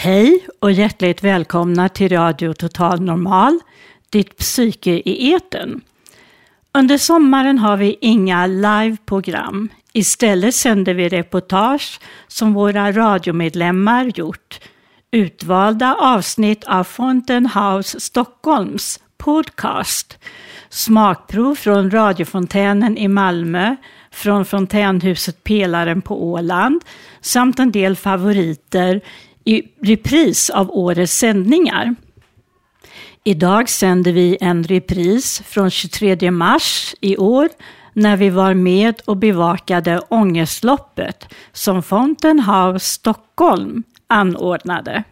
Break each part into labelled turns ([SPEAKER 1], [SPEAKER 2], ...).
[SPEAKER 1] Hej och hjärtligt välkomna till Radio Total Normal, ditt psyke i eten. Under sommaren har vi inga liveprogram. Istället sänder vi reportage som våra radiomedlemmar gjort. Utvalda avsnitt av Fountain House Stockholms podcast. Smakprov från radiofontänen i Malmö, från fontänhuset Pelaren på Åland samt en del favoriter i repris av årets sändningar. Idag sänder vi en repris från 23 mars i år när vi var med och bevakade Ångestloppet som Fountain House Stockholm anordnade.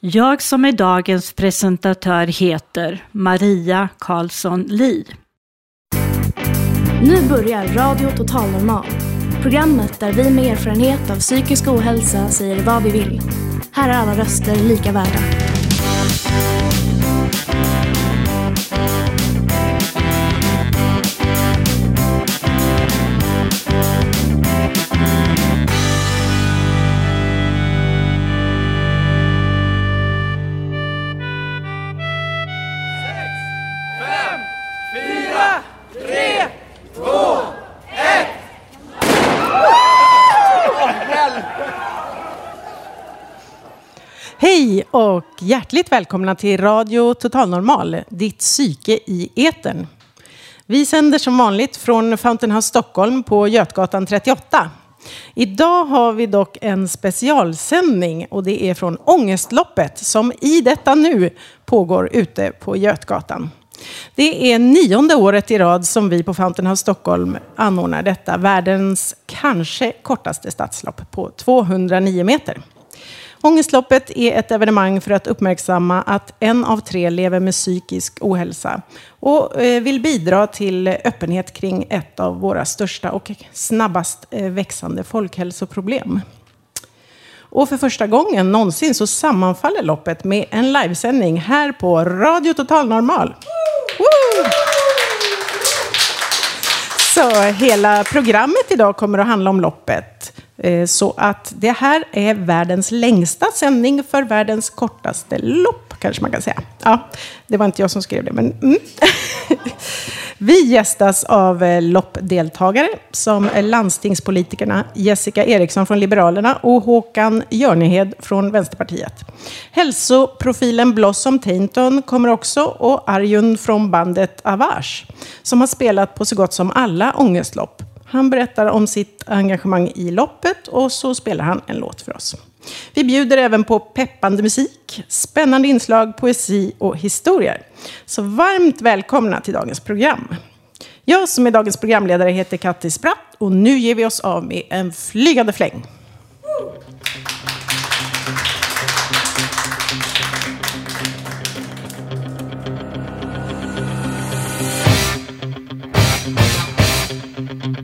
[SPEAKER 1] Jag som är dagens presentatör heter Maria Karlsson Li.
[SPEAKER 2] Nu börjar Radio Total Normal Programmet där vi med erfarenhet av psykisk ohälsa säger vad vi vill. Här är alla röster lika värda.
[SPEAKER 3] Sex, fem, fyra, tre, två, Hej och hjärtligt välkomna till Radio Total Normal, ditt psyke i etern. Vi sänder som vanligt från Fountain House Stockholm på Götgatan 38. Idag har vi dock en specialsändning och det är från Ångestloppet som i detta nu pågår ute på Götgatan. Det är nionde året i rad som vi på Fountain House Stockholm anordnar detta, världens kanske kortaste stadslopp på 209 meter. Ångestloppet är ett evenemang för att uppmärksamma att en av tre lever med psykisk ohälsa och eh, vill bidra till öppenhet kring ett av våra största och snabbast eh, växande folkhälsoproblem. Och för första gången någonsin så sammanfaller loppet med en livesändning här på Radio Total Normal. Woo! Så hela programmet idag kommer att handla om loppet. Eh, så att det här är världens längsta sändning för världens kortaste lopp, kanske man kan säga. Ja, det var inte jag som skrev det, men... Mm. Vi gästas av eh, loppdeltagare som är landstingspolitikerna Jessica Eriksson från Liberalerna och Håkan Jörnehed från Vänsterpartiet. Hälsoprofilen Blossom Tainton kommer också och Arjun från bandet Avars som har spelat på så gott som alla ångestlopp. Han berättar om sitt engagemang i loppet och så spelar han en låt för oss. Vi bjuder även på peppande musik, spännande inslag, poesi och historier. Så varmt välkomna till dagens program. Jag som är dagens programledare heter Kattis Bratt och nu ger vi oss av med en flygande fläng. Mm.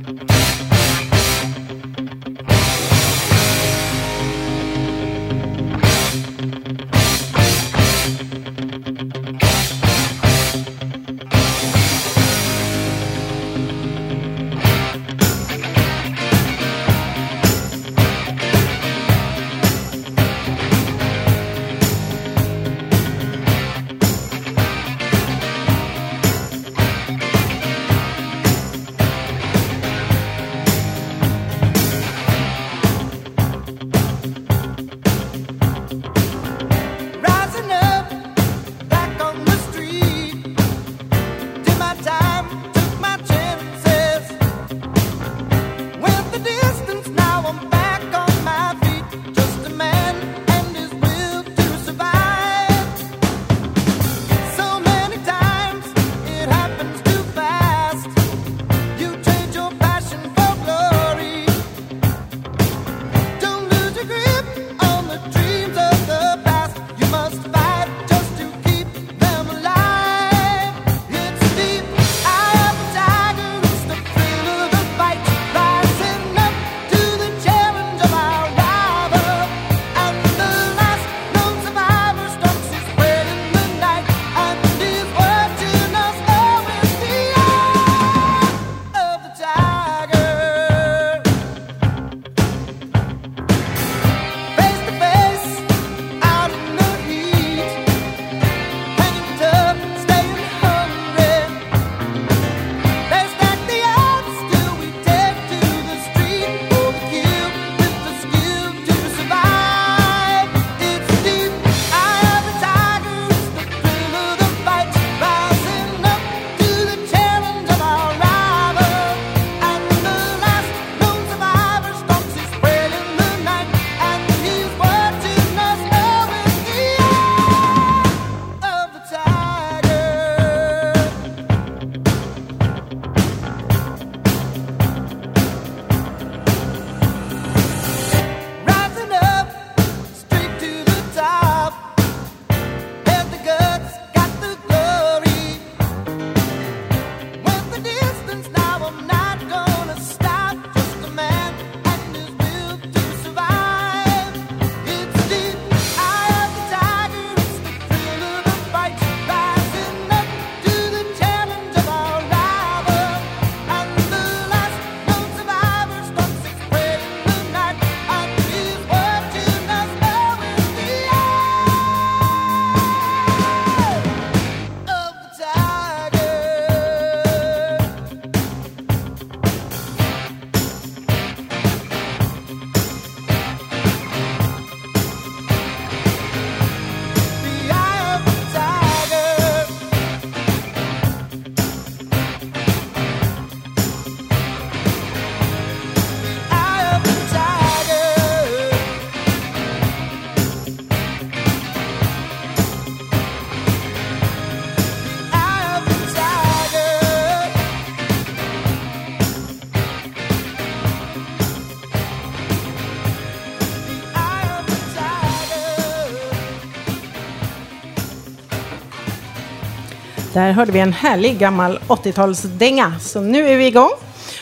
[SPEAKER 3] Där hörde vi en härlig gammal 80-talsdänga. Så nu är vi igång.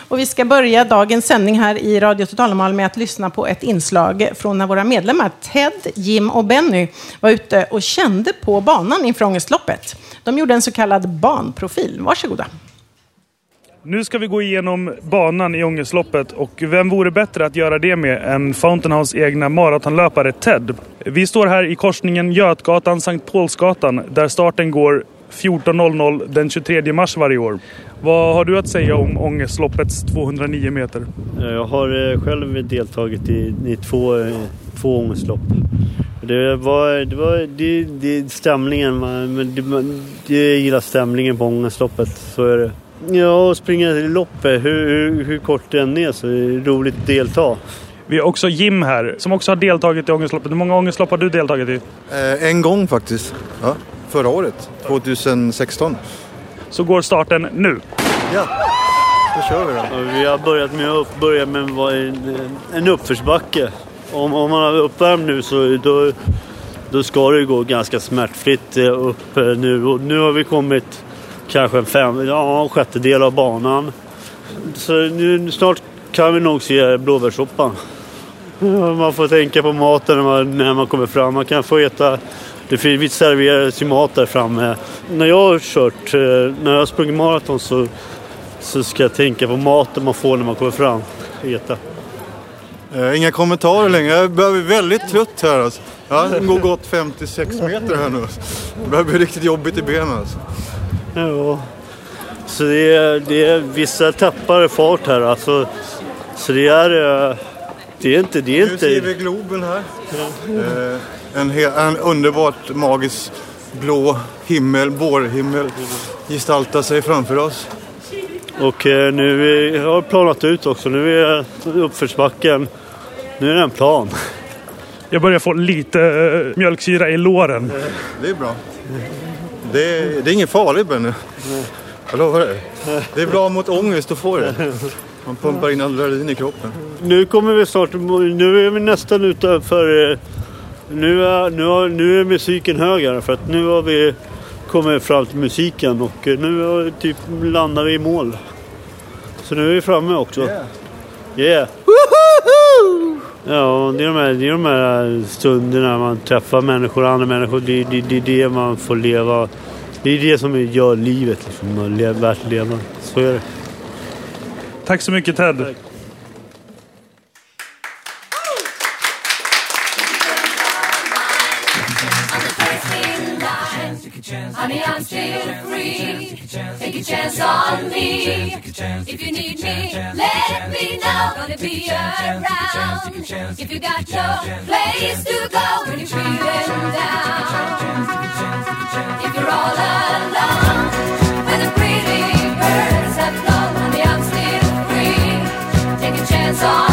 [SPEAKER 3] Och vi ska börja dagens sändning här i Radio Totalnormal med att lyssna på ett inslag från när våra medlemmar Ted, Jim och Benny var ute och kände på banan inför Ångestloppet. De gjorde en så kallad banprofil. Varsågoda.
[SPEAKER 4] Nu ska vi gå igenom banan i Ångestloppet och vem vore bättre att göra det med än Fountain House egna maratonlöpare Ted. Vi står här i korsningen Götgatan Sankt Paulsgatan där starten går 14.00 den 23 mars varje år. Vad har du att säga om Ångestloppets 209 meter?
[SPEAKER 5] Jag har eh, själv deltagit i, i två, eh, två ångestlopp. Det var, det var det, det, stämningen, man, det, jag gillar stämningen på ångestloppet. Så är det. Ja, springa i loppet, hur, hur, hur kort det än är så är det roligt att delta.
[SPEAKER 4] Vi har också Jim här som också har deltagit i ångestloppet. Hur många ångestlopp har du deltagit i?
[SPEAKER 6] Eh, en gång faktiskt. Ja, förra året, 2016.
[SPEAKER 4] Så går starten nu.
[SPEAKER 6] Ja, då kör vi då.
[SPEAKER 5] Vi har börjat med att börja med en, en uppförsbacke. Om, om man är uppvärmd nu så då, då ska det gå ganska smärtfritt upp nu. Och nu har vi kommit kanske en fem, ja, en sjättedel av banan. Så nu, snart kan vi nog se blåbärssoppa. Man får tänka på maten när man, när man kommer fram. Man kan få äta det finns serveras ju mat där framme. När jag har kört, när jag har sprungit maraton så, så ska jag tänka på maten man får när man kommer fram. Äta.
[SPEAKER 6] Eh, inga kommentarer längre. Jag börjar bli väldigt trött här alltså. Jag har gått 56 meter här nu. Det börjar bli riktigt jobbigt i benen alltså.
[SPEAKER 5] Ja. Så det är, det är vissa tappar fart här alltså. Så det är... Det är inte... Det är
[SPEAKER 6] nu
[SPEAKER 5] inte...
[SPEAKER 6] ser vi Globen här. Eh, en, en underbart magisk blå himmel, vårhimmel gestaltar sig framför oss.
[SPEAKER 5] Och eh, nu vi har planat ut också. Nu är uppförsbacken. Nu är det en plan.
[SPEAKER 4] Jag börjar få lite uh, mjölksyra i låren.
[SPEAKER 6] Det är bra. Det är, det är inget farligt Benny. Jag lovar dig. Det är bra mot ångest att få det. Man pumpar in adrenalin i kroppen.
[SPEAKER 5] Nu kommer vi snart, nu är vi nästan utanför, nu är, nu, är, nu är musiken högre för att nu har vi kommit fram till musiken och nu har, typ, landar vi i mål. Så nu är vi framme också. Yeah! yeah. Ja, det är, de här, det är de här stunderna man träffar människor, andra människor. Det är det, det, det man får leva. Det är det som gör livet liksom, värt att leva. Så är det.
[SPEAKER 4] Tack så mycket Ted. Tack. If you need me, let me know. Gonna be around. If you got no place to go when you're feeling down. If you're all alone, when the pretty birds have flown, honey, I'm still free. Take a chance on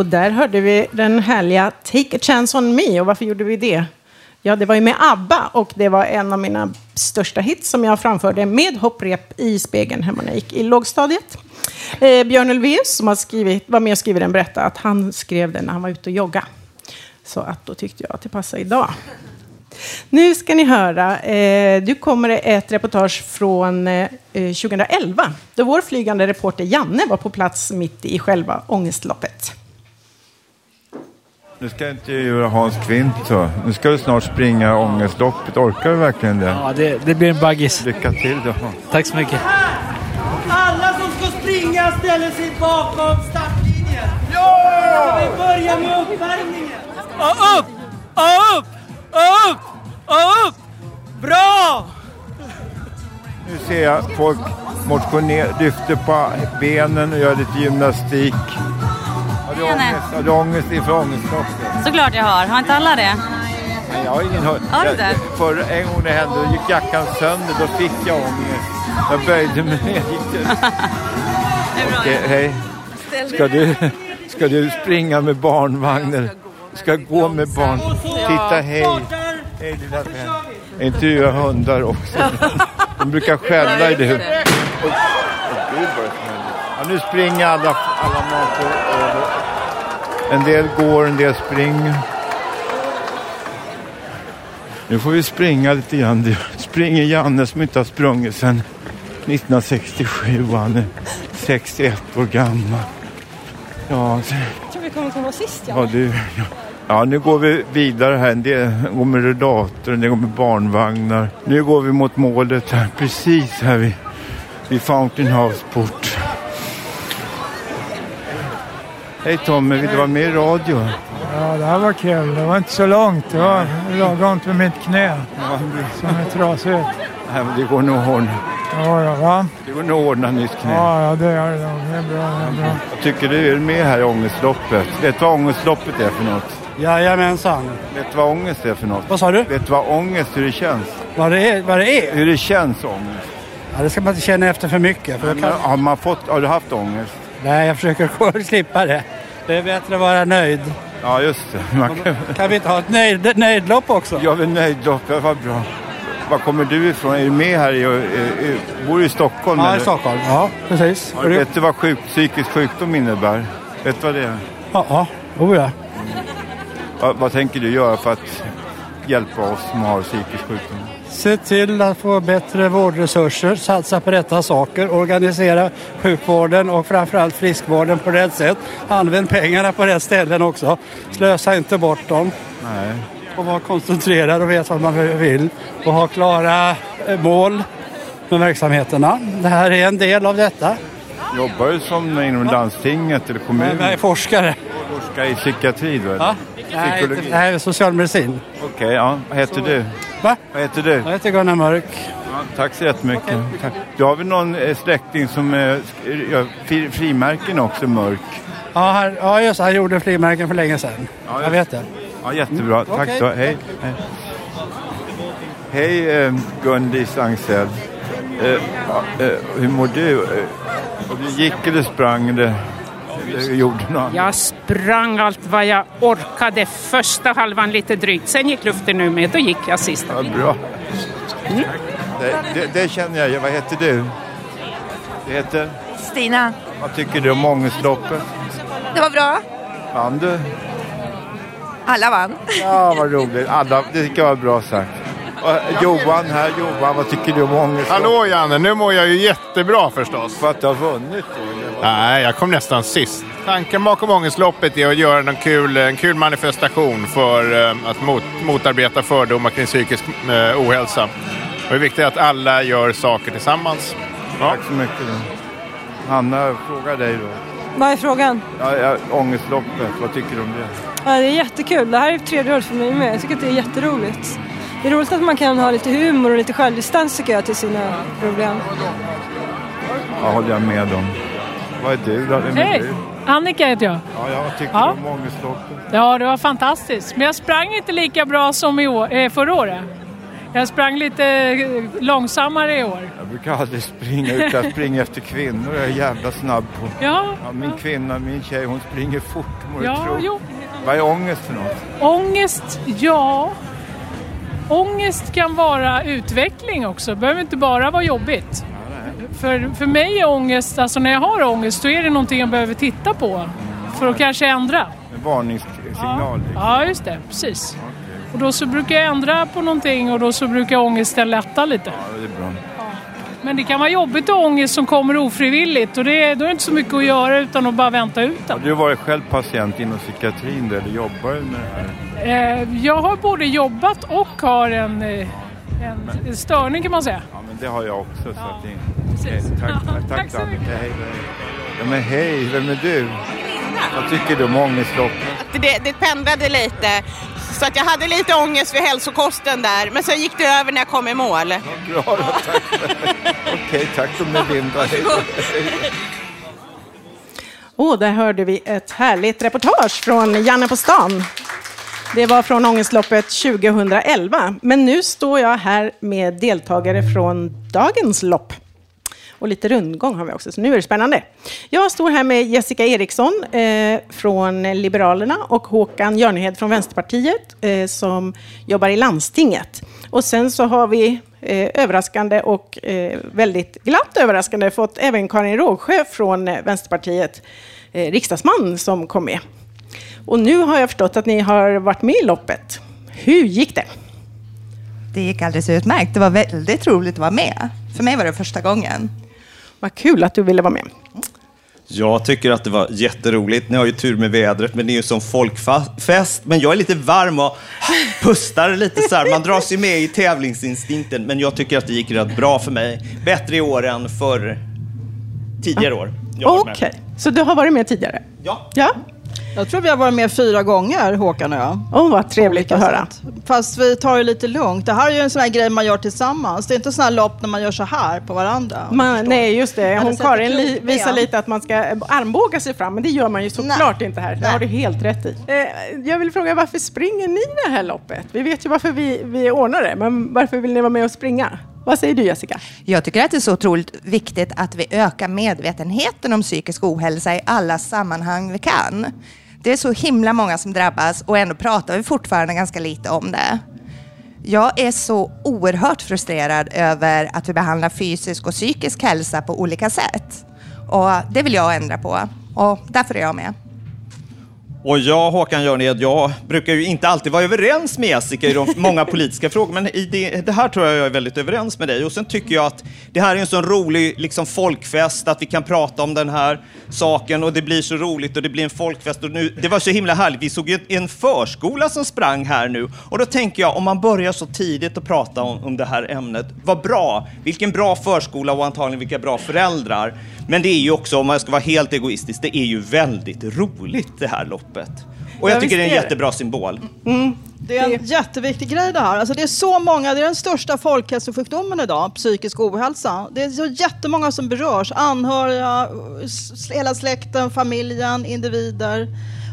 [SPEAKER 3] Och där hörde vi den härliga Take a chance on me. Och varför gjorde vi det? Ja, det var ju med ABBA och det var en av mina största hits som jag framförde med hopprep i spegeln hemma när jag gick i lågstadiet. Eh, Björn Ulvaeus, som har skrivit, var med och skrev den, berättade att han skrev den när han var ute och jogga. Så att då tyckte jag att det passade idag. Nu ska ni höra, eh, nu kommer ett reportage från eh, eh 2011 då vår flygande reporter Janne var på plats mitt i själva ångestloppet.
[SPEAKER 7] Nu ska jag inte göra Hans Kvint så. Nu ska du snart springa ångestloppet. Orkar du verkligen det?
[SPEAKER 8] Ja, det, det blir en baggis.
[SPEAKER 7] Lycka till då.
[SPEAKER 8] Tack så mycket.
[SPEAKER 9] Alla som ska springa ställer sig bakom startlinjen. Ja! Vi börjar med uppvärmningen. Och upp! Och upp! Och upp! Och upp! Bra!
[SPEAKER 7] Nu ser jag folk motionera, lyfter på benen och gör lite gymnastik. Har du ångest, har du ångest inför ångestloppet?
[SPEAKER 10] Såklart jag har. Har inte alla det?
[SPEAKER 7] Nej, jag har ingen hund.
[SPEAKER 10] Har du det?
[SPEAKER 7] Förra en gång det hände, då gick jackan sönder. Då fick jag ångest. Jag böjde mig ner. Okej, hej. Ska du, ska du springa med barnvagnen? Ska gå med barn? Titta, hej. Hej lilla vän. Intervjua hundar också. De brukar skälla i det. Gud, vad. Ja, nu springer alla, alla människor över. En del går, en del springer. Nu får vi springa lite grann. Det springer Janne som inte har sprungit sedan 1967 och han är 61 år gammal. Ja,
[SPEAKER 11] Jag tror vi kommer komma sist,
[SPEAKER 7] ja, du, ja. ja, nu går vi vidare här. Del går med rullator, del går med barnvagnar. Nu går vi mot målet här, precis här vid, vid Fountain House Hej Tommy, vill du vara med i radio?
[SPEAKER 12] Ja, det här var kul. Det var inte så långt. Det var lagom till mitt knä som är trasigt.
[SPEAKER 7] Nej, men det går nog att ordna.
[SPEAKER 12] Ja, ja, va?
[SPEAKER 7] Det går nog att ordna nytt knä.
[SPEAKER 12] Ja, ja, det gör det. Det är bra. Det är bra.
[SPEAKER 7] Jag tycker du är med här i ångestloppet. Vet du vad ångestloppet är för något?
[SPEAKER 13] Jajamensan.
[SPEAKER 7] Vet du vad ångest är för något?
[SPEAKER 13] Vad sa du?
[SPEAKER 7] Vet du vad ångest, hur det känns?
[SPEAKER 13] Vad det är? Vad det är?
[SPEAKER 7] Hur det känns ångest?
[SPEAKER 13] Ja, det ska man inte känna efter för mycket. För jag kan...
[SPEAKER 7] Har, man fått, har du haft ångest?
[SPEAKER 13] Nej, jag försöker slippa det. Det är bättre att vara nöjd.
[SPEAKER 7] Ja, just det. Man kan...
[SPEAKER 13] Kan vi inte ha ett nöjd, nöjdlopp också?
[SPEAKER 7] Jag vill nöjdlopp, det var bra. Var kommer du ifrån? Är du med här? I, i, i, bor du i Stockholm?
[SPEAKER 13] Ja, i
[SPEAKER 7] eller?
[SPEAKER 13] Stockholm. Ja, precis.
[SPEAKER 7] Ja, vet du vad sjuk, psykisk sjukdom innebär? Vet du vad det är?
[SPEAKER 13] Ja, ja. Oh, ja.
[SPEAKER 7] Vad, vad tänker du göra för att hjälpa oss som har psykisk sjukdom?
[SPEAKER 13] Se till att få bättre vårdresurser, satsa på rätta saker, organisera sjukvården och framförallt friskvården på rätt sätt. Använd pengarna på rätt ställen också. Slösa inte bort dem.
[SPEAKER 7] Nej.
[SPEAKER 13] Och vara koncentrerad och veta vad man vill. Och ha klara eh, mål med verksamheterna. Det här är en del av detta.
[SPEAKER 7] Jobbar du som inom landstinget eller kommunen?
[SPEAKER 13] Jag är forskare.
[SPEAKER 7] Forskar i psykiatri då? eller?
[SPEAKER 13] Ja.
[SPEAKER 7] Psykologi?
[SPEAKER 13] nej, socialmedicin.
[SPEAKER 7] Okej, ja. Vad heter du?
[SPEAKER 13] Va?
[SPEAKER 7] Vad heter du?
[SPEAKER 13] Jag heter Gunnar Mörk.
[SPEAKER 7] Ja, tack så jättemycket. Tack. Du har väl någon eh, släkting som eh, gör fri, frimärken också, mörk?
[SPEAKER 13] Ja, han, ja just han gjorde frimärken för länge sedan.
[SPEAKER 7] Ja,
[SPEAKER 13] jag vet det.
[SPEAKER 7] Ja, jättebra. Tack
[SPEAKER 13] Okej.
[SPEAKER 7] så Hej. Hej, Hej eh, Gundis Angsell. Eh, eh, hur mår du? Eh, du gick eller sprang eller gjorde något annat?
[SPEAKER 14] Jag sprang allt vad jag orkade första halvan lite drygt. Sen gick luften ur med. Då gick jag sista
[SPEAKER 7] Ja, bra. Det, det, det känner jag. Vad heter du? Det heter?
[SPEAKER 15] Stina,
[SPEAKER 7] Vad tycker du om ångestloppet?
[SPEAKER 15] det var bra.
[SPEAKER 7] Vann du?
[SPEAKER 15] Alla vann.
[SPEAKER 7] Ja, vad roligt. Alla, det tycker jag var bra sagt. Johan här. Johan, vad tycker du om ångestloppet?
[SPEAKER 16] Hallå Janne, nu mår jag ju jättebra förstås.
[SPEAKER 7] För att du har vunnit då?
[SPEAKER 16] Nej, jag kom nästan sist. Tanken bakom ångestloppet är att göra en kul, en kul manifestation för eh, att mot, motarbeta fördomar kring psykisk eh, ohälsa. Och det är viktigt att alla gör saker tillsammans. Ja.
[SPEAKER 7] Tack så mycket. Hanna, fråga dig då.
[SPEAKER 11] Vad är frågan?
[SPEAKER 7] Ja, ja, ångestloppet, vad tycker du om det?
[SPEAKER 11] Ja, det är jättekul. Det här är tredje året för mig med. Jag tycker att det är jätteroligt. Det är roligt att man kan ha lite humor och lite självdistans tycker jag till sina problem.
[SPEAKER 7] Ja, håller jag med om. Vad är du då?
[SPEAKER 17] Hej! Annika heter jag.
[SPEAKER 7] Ja, jag tycker
[SPEAKER 17] Ja.
[SPEAKER 7] om ångestloppet?
[SPEAKER 17] Ja, det var fantastiskt. Men jag sprang inte lika bra som i år, eh, förra året. Jag sprang lite eh, långsammare i år.
[SPEAKER 7] Jag brukar aldrig springa ut, jag springer efter kvinnor. Jag är jävla snabb på.
[SPEAKER 17] Ja.
[SPEAKER 7] min kvinna, min tjej, hon springer fort. Må
[SPEAKER 17] Ja,
[SPEAKER 7] tro.
[SPEAKER 17] jo.
[SPEAKER 7] Vad är ångest för något?
[SPEAKER 17] Ångest, ja. Ångest kan vara utveckling också. Det behöver inte bara vara jobbigt. För, för mig är ångest, alltså när jag har ångest, då är det någonting jag behöver titta på. För att kanske ändra.
[SPEAKER 7] En varningssignal? liksom.
[SPEAKER 17] Ja, just det. Precis. Och då så brukar jag ändra på någonting och då så brukar ångesten lätta lite.
[SPEAKER 7] Ja, det är bra.
[SPEAKER 17] Men det kan vara jobbigt att ångest som kommer ofrivilligt och det, då är det inte så mycket att göra utan att bara vänta ut
[SPEAKER 7] Har
[SPEAKER 17] den.
[SPEAKER 7] du varit själv patient inom psykiatrin då, eller jobbar du med det här?
[SPEAKER 17] Eh, jag har både jobbat och har en, eh, en, en störning kan man säga.
[SPEAKER 7] Ja, men det har jag också. Så att det... Okej, tack, tack, tack, tack Annika. Hej, hej. Ja, men hej, vem är du? Vad tycker du om ångestloppet?
[SPEAKER 18] Det, det pendlade lite. Så att jag hade lite ångest för hälsokosten där. Men sen gick det över när jag kom i mål.
[SPEAKER 7] Bra, då, tack. Okej, tack då Melinda.
[SPEAKER 3] Och där hörde vi ett härligt reportage från Janne på stan. Det var från Ångestloppet 2011. Men nu står jag här med deltagare från dagens lopp. Och lite rundgång har vi också, så nu är det spännande. Jag står här med Jessica Eriksson eh, från Liberalerna och Håkan Jörnhed från Vänsterpartiet eh, som jobbar i landstinget. Och sen så har vi eh, överraskande och eh, väldigt glatt överraskande fått även Karin Rågsjö från eh, Vänsterpartiet, eh, riksdagsman, som kom med. Och nu har jag förstått att ni har varit med i loppet. Hur gick det?
[SPEAKER 15] Det gick alldeles utmärkt. Det var väldigt roligt att vara med. För mig var det första gången.
[SPEAKER 3] Vad kul att du ville vara med.
[SPEAKER 19] Jag tycker att det var jätteroligt. Ni har ju tur med vädret, men det är ju som folkfest. Men jag är lite varm och pustar lite så här. Man dras ju med i tävlingsinstinkten, men jag tycker att det gick rätt bra för mig. Bättre i år än för tidigare år. Varit med.
[SPEAKER 3] Okej, så du har varit med tidigare?
[SPEAKER 19] Ja.
[SPEAKER 3] ja.
[SPEAKER 20] Jag tror vi har varit med fyra gånger, Håkan och jag.
[SPEAKER 3] Åh, oh, vad trevligt att höra.
[SPEAKER 20] Fast vi tar det lite lugnt. Det här är ju en sån här grej man gör tillsammans. Det är inte sån här lopp när man gör så här på varandra.
[SPEAKER 3] Man, nej, just det. Hon Karin li, visar lite att man ska armbåga sig fram, men det gör man ju såklart inte här. Det har du helt rätt i. Eh, jag vill fråga, varför springer ni det här loppet? Vi vet ju varför vi, vi ordnar det, men varför vill ni vara med och springa? Vad säger du Jessica?
[SPEAKER 15] Jag tycker att det är så otroligt viktigt att vi ökar medvetenheten om psykisk ohälsa i alla sammanhang vi kan. Det är så himla många som drabbas och ändå pratar vi fortfarande ganska lite om det. Jag är så oerhört frustrerad över att vi behandlar fysisk och psykisk hälsa på olika sätt. Och det vill jag ändra på och därför är jag med.
[SPEAKER 19] Och jag, Håkan Jörnhed, jag brukar ju inte alltid vara överens med Jessica i de många politiska frågor, men i det, det här tror jag jag är väldigt överens med dig. Och sen tycker jag att det här är en sån rolig liksom, folkfest, att vi kan prata om den här saken och det blir så roligt och det blir en folkfest. Och nu, det var så himla härligt, vi såg en förskola som sprang här nu och då tänker jag, om man börjar så tidigt att prata om, om det här ämnet, vad bra! Vilken bra förskola och antagligen vilka bra föräldrar. Men det är ju också, om man ska vara helt egoistisk, det är ju väldigt roligt det här loppet. Och jag
[SPEAKER 20] Ja,
[SPEAKER 19] tycker det är en jättebra symbol.
[SPEAKER 20] Det är en jätteviktig grej det här. Alltså det är så många, det är den största folkhälsosjukdomen idag, psykisk ohälsa. Det är så jättemånga som berörs. Anhöriga, hela släkten, familjen, individer.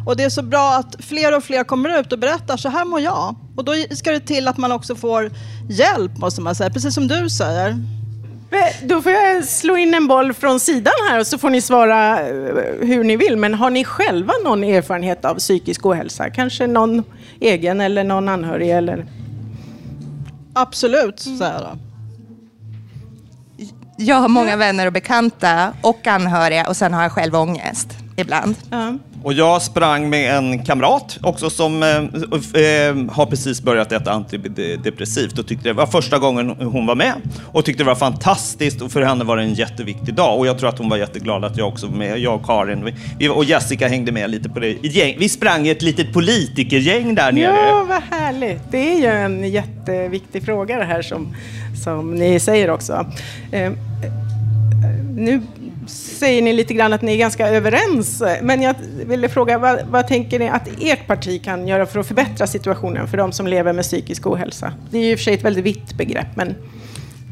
[SPEAKER 20] Och det är så bra att fler och fler kommer ut och berättar, så här mår jag. Och då ska det till att man också får hjälp, måste man säga. Precis som du säger.
[SPEAKER 3] Då får jag slå in en boll från sidan här och så får ni svara eh, hur ni vill. Men har ni själva någon erfarenhet av psykisk ohälsa? Kanske någon egen eller någon anhörig? Eller?
[SPEAKER 20] Absolut, säger jag
[SPEAKER 15] har många vänner och bekanta och anhöriga och sen har jag själv ångest ibland.
[SPEAKER 19] Och jag sprang med en kamrat också som eh, eh, har precis börjat äta antidepressivt och tyckte det var första gången hon var med och tyckte det var fantastiskt och för henne var det en jätteviktig dag och jag tror att hon var jätteglad att jag också var med, jag och Karin vi, vi, och Jessica hängde med lite på det. Vi sprang i ett litet politikergäng där nere.
[SPEAKER 3] Ja, vad härligt. Det är ju en jätteviktig fråga det här som, som ni säger också. Eh, eh nu säger ni lite grann att ni är ganska överens. Men jag ville fråga, vad, vad tänker ni att ert parti kan göra för att förbättra situationen för de som lever med psykisk ohälsa? Det är ju i och för sig ett väldigt vitt begrepp, men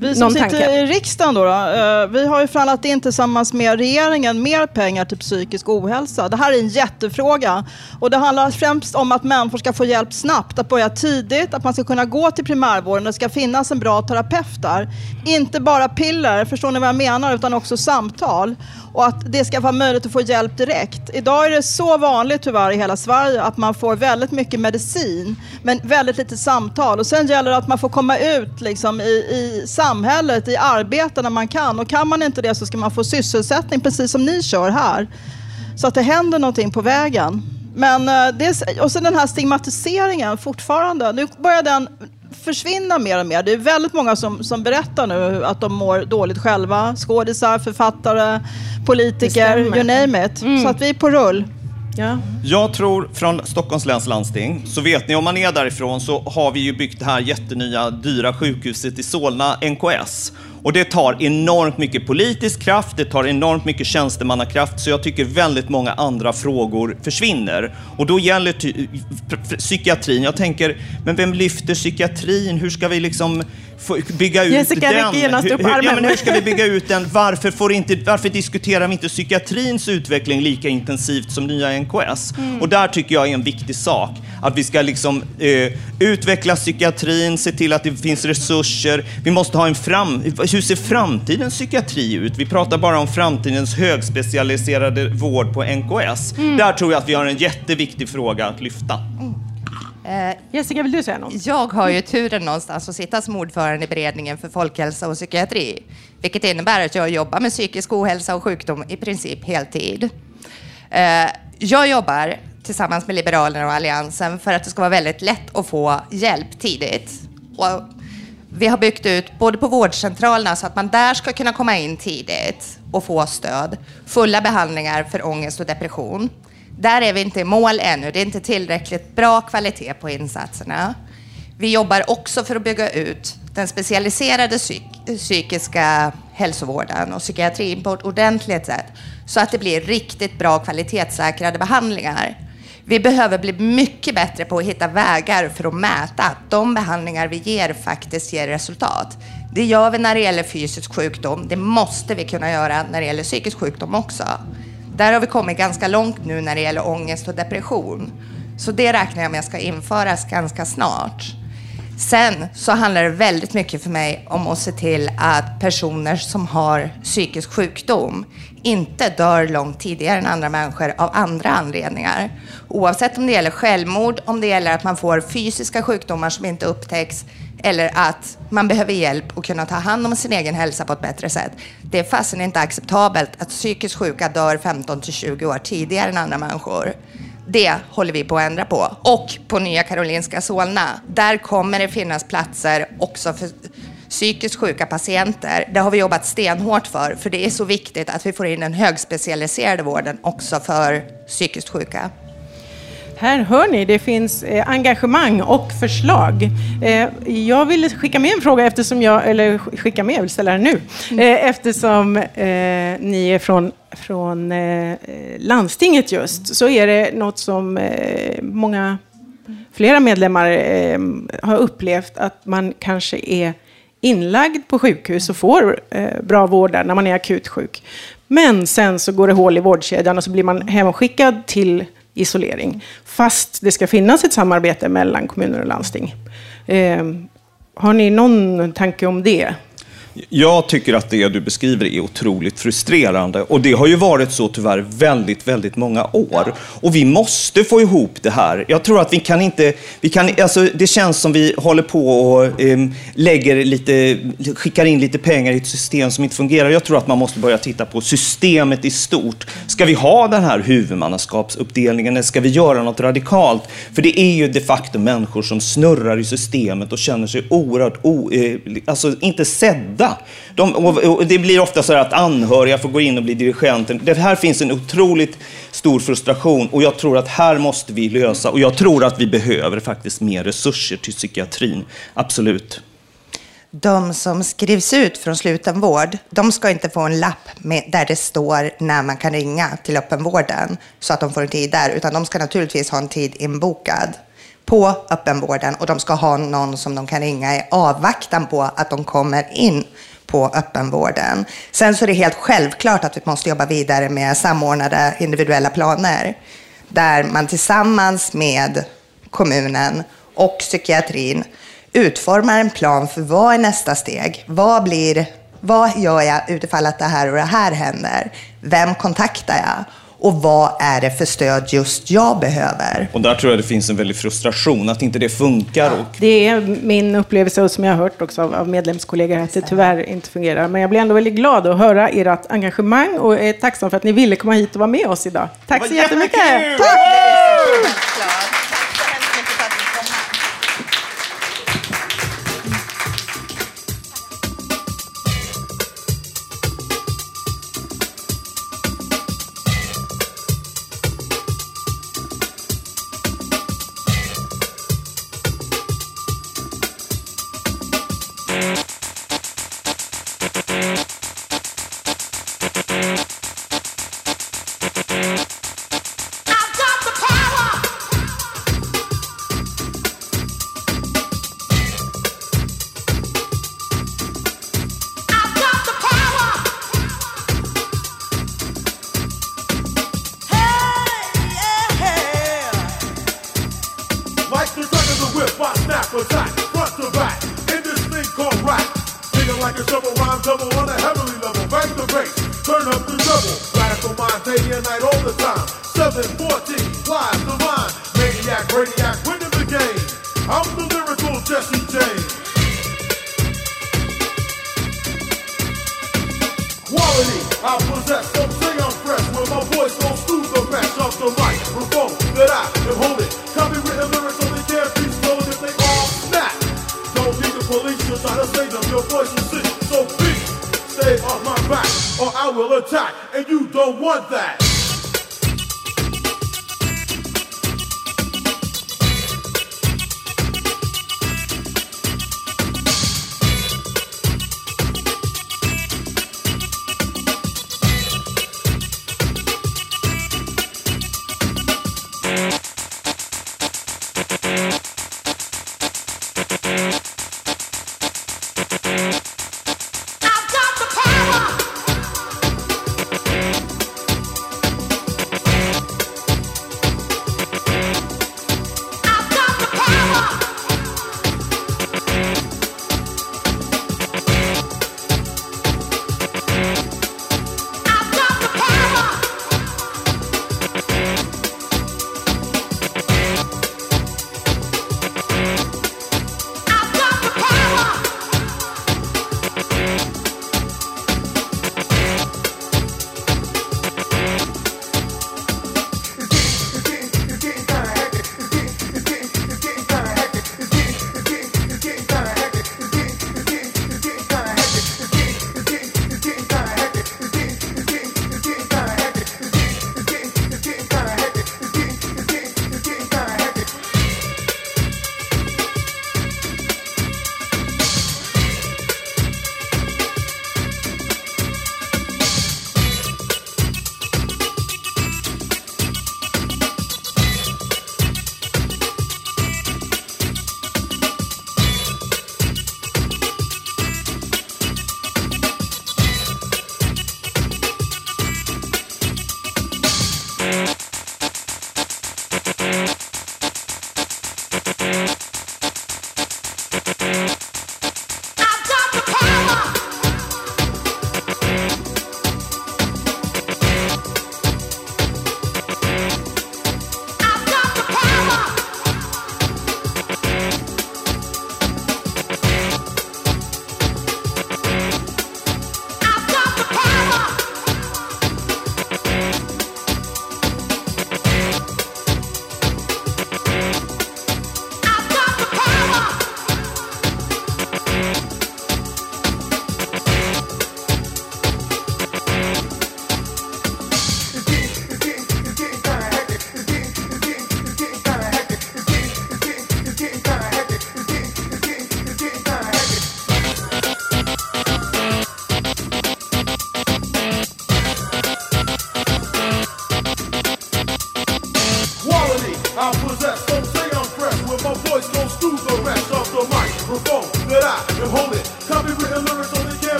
[SPEAKER 20] vi som sitter
[SPEAKER 3] tanke?
[SPEAKER 20] i riksdagen då, då eh, vi har ju förhandlat in tillsammans med regeringen mer pengar till psykisk ohälsa. Det här är en jättefråga och det handlar främst om att människor ska få hjälp snabbt, att börja tidigt, att man ska kunna gå till primärvården, det ska finnas en bra terapeut där. Inte bara piller, förstår ni vad jag menar, utan också samtal. Och att det ska vara möjligt att få hjälp direkt. Idag är det så vanligt tyvärr i hela Sverige att man får väldigt mycket medicin men väldigt lite samtal. Och sen gäller det att man får komma ut liksom, i, i samhället, i arbete när man kan. Och kan man inte det så ska man få sysselsättning precis som ni kör här. Så att det händer någonting på vägen. Men, eh, det och sen den här stigmatiseringen fortfarande. Nu börjar den försvinna mer och mer. Det är väldigt många som, som berättar nu att de mår dåligt själva. Skådisar, författare, politiker, you name it.
[SPEAKER 3] Mm.
[SPEAKER 20] Så att vi är på rull.
[SPEAKER 3] Ja.
[SPEAKER 19] Jag tror från Stockholms läns landsting, så vet ni om man är därifrån så har vi ju byggt det här jättenya dyra sjukhuset i Solna, NKS. Och det tar enormt mycket politisk kraft, det tar enormt mycket tjänstemannakraft, så jag tycker väldigt många andra frågor försvinner. Och då gäller psykiatrin. Jag tänker, men vem lyfter psykiatrin? Hur ska vi liksom bygga ut
[SPEAKER 3] Jessica
[SPEAKER 19] den?
[SPEAKER 3] genast
[SPEAKER 19] hur,
[SPEAKER 3] upp
[SPEAKER 19] ja,
[SPEAKER 3] armen.
[SPEAKER 19] men hur ska vi bygga ut den? Varför, får inte, varför diskuterar vi inte psykiatrins utveckling lika intensivt som nya NKS?
[SPEAKER 3] Mm.
[SPEAKER 19] Och där tycker jag är en viktig sak. Att vi ska liksom, eh, utveckla psykiatrin, se till att det finns resurser. Vi måste ha en fram... Hur ser framtidens psykiatri ut? Vi pratar bara om framtidens högspecialiserade vård på NKS.
[SPEAKER 3] Mm.
[SPEAKER 19] Där tror jag att vi har en jätteviktig fråga att lyfta.
[SPEAKER 3] Jessica, vill du säga något?
[SPEAKER 15] Jag har ju turen någonstans att sitta som ordförande i beredningen för folkhälsa och psykiatri. Vilket innebär att jag jobbar med psykisk ohälsa och sjukdom i princip heltid. Eh, Jag jobbar tillsammans med Liberalerna och Alliansen för att det ska vara väldigt lätt att få hjälp tidigt. Och vi har byggt ut både på vårdcentralerna så att man där ska kunna komma in tidigt och få stöd. Fulla behandlingar för ångest och depression. Där är vi inte i mål ännu. Det är inte tillräckligt bra kvalitet på insatserna. Vi jobbar också för att bygga ut den specialiserade psyk- psykiska hälsovården och psykiatrin på ett ordentligt sätt så att det blir riktigt bra kvalitetssäkrade behandlingar. Vi behöver bli mycket bättre på att hitta vägar för att mäta att de behandlingar vi ger faktiskt ger resultat. Det gör vi när det gäller fysisk sjukdom. Det måste vi kunna göra när det gäller psykisk sjukdom också. Där har vi kommit ganska långt nu när det gäller ångest och depression. Så det räknar jag med ska införas ganska snart. Sen så handlar det väldigt mycket för mig om att se till att personer som har psykisk sjukdom inte dör långt tidigare än andra människor av andra anledningar. Oavsett om det gäller självmord, om det gäller att man får fysiska sjukdomar som inte upptäcks eller att man behöver hjälp att kunna ta hand om sin egen hälsa på ett bättre sätt. Det är fasen inte acceptabelt att psykiskt sjuka dör 15 till 20 år tidigare än andra människor. Det håller vi på att ändra på. Och på Nya Karolinska Solna, där kommer det finnas platser också för psykiskt sjuka patienter. Det har vi jobbat stenhårt för, för det är så viktigt att vi får in den högspecialiserade vården också för psykiskt sjuka.
[SPEAKER 3] Här hör ni, det finns eh, engagemang och förslag. Eh, jag vill skicka med en fråga eftersom jag, eller sk- skicka med, jag vill ställa den nu. Eh, eftersom ni är från, från landstinget just, så är det något som många, flera medlemmar har upplevt att man kanske är inlagd på sjukhus och får bra vård där när man är akut sjuk. Men sen så går det hål i vårdkedjan och så blir man hemskickad till isolering. Fast det ska finnas ett samarbete mellan kommuner och landsting. Eh, har ni någon tanke om det?
[SPEAKER 19] Jag tycker att det du beskriver är otroligt frustrerande och det har ju varit så tyvärr väldigt, väldigt många år. Och vi måste få ihop det här. Jag tror att vi kan inte, vi kan, alltså det känns som vi håller på och em, lägger lite, skickar in lite pengar i ett system som inte fungerar. Jag tror att man måste börja titta på systemet i stort. Ska vi ha den här huvudmannaskapsuppdelningen eller ska vi göra något radikalt? För det är ju de facto människor som snurrar i systemet och känner sig oerhört, o, eh, alltså inte sedda. De, och, det blir ofta så här att anhöriga får gå in och bli dirigenter. Det här finns en otroligt stor frustration och jag tror att här måste vi lösa och jag tror att vi behöver faktiskt mer resurser till psykiatrin. Absolut.
[SPEAKER 15] de som skrivs ut från slutenvård, de ska inte få en lapp med, där det står när man kan ringa till öppenvården så att de får en tid där, utan de ska naturligtvis ha en tid inbokad på öppenvården och de ska ha någon som de kan ringa i avvaktan på att de kommer in på öppenvården. Sen så är det helt självklart att vi måste jobba vidare med samordnade individuella planer där man tillsammans med kommunen och psykiatrin utformar en plan för vad är nästa steg? Vad blir, vad gör jag utifall att det här och det här händer? Vem kontaktar jag? Och vad är det för stöd just jag behöver?
[SPEAKER 19] Och där tror jag det finns en väldig frustration, att inte det funkar. Och
[SPEAKER 21] Det är min upplevelse och som jag har hört också av av medlemskollegor att det tyvärr inte fungerar. Men jag blir ändå väldigt glad att höra ert engagemang och är tacksam för att ni ville komma hit och vara med oss idag. Tack så jättemycket! Tack!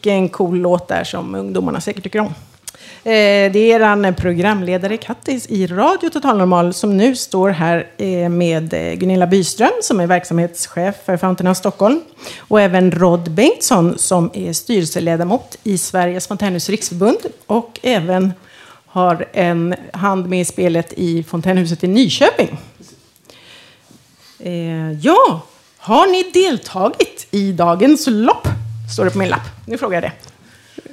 [SPEAKER 3] Vilken cool låt där som ungdomarna säkert tycker om. Eh, det är er programledare Kattis i Radio Total Normal som nu står här eh, med eh, Gunilla Byström som är verksamhetschef för Fountain of Stockholm och även Rod Bengtsson som är styrelseledamot i Sveriges Fontänhus Riksförbund och även har en hand med i spelet i Fontänhuset i Nyköping. Ja, har ni deltagit i dagens lopp? Står det på min lapp. Nu frågar jag det.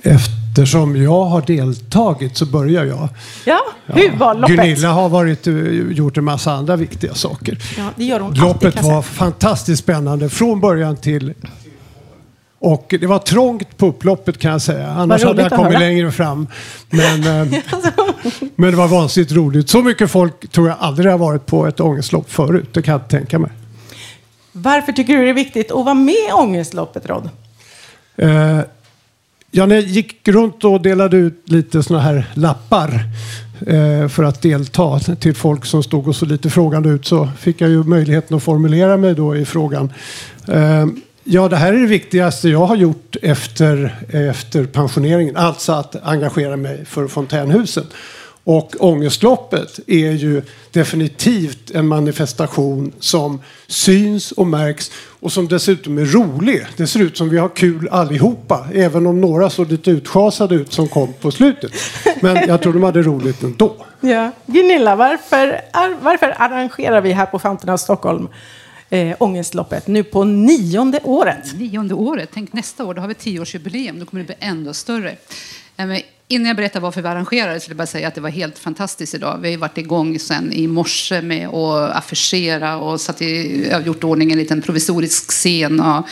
[SPEAKER 22] Eftersom jag har deltagit så börjar jag.
[SPEAKER 3] Ja, hur var loppet?
[SPEAKER 22] Gunilla har varit, eh, gjort en massa andra viktiga saker.
[SPEAKER 3] Ja, det gör hon alltid,
[SPEAKER 22] Loppet
[SPEAKER 3] jag
[SPEAKER 22] var fantastiskt spännande från början till... Och det var trångt på upploppet kan jag säga. Annars hade jag kommit längre fram. Men, eh, men det var vansinnigt roligt. Så mycket folk tror jag aldrig har varit på ett ångestlopp förut. Det kan jag inte tänka mig.
[SPEAKER 3] Varför tycker du det är viktigt att vara med i ångestloppet, Rod?
[SPEAKER 22] Eh, ja, när jag gick runt och delade ut lite sådana här lappar eh, för att delta till folk som stod och så lite frågande ut så fick jag ju möjligheten att formulera mig då i frågan. Eh, ja, det här är det viktigaste jag har gjort efter, efter pensioneringen, alltså att engagera mig för fontänhusen. Och ångestloppet är ju definitivt en manifestation som syns och märks och som dessutom är rolig. Det ser ut som vi har kul allihopa, även om några såg lite utschasade ut som kom på slutet. Men jag tror de hade roligt ändå.
[SPEAKER 3] Ja. Gunilla, varför, ar- varför arrangerar vi här på Fountain House Stockholm eh, ångestloppet nu på nionde året?
[SPEAKER 23] Nionde året. Tänk nästa år, då har vi tioårsjubileum. Då kommer det bli ändå större. Innan jag berättar varför vi arrangerar det så vill jag bara säga att det var helt fantastiskt idag. Vi har varit igång sedan i morse med att affischera och satt i, jag har gjort ordning en liten provisorisk scen. Och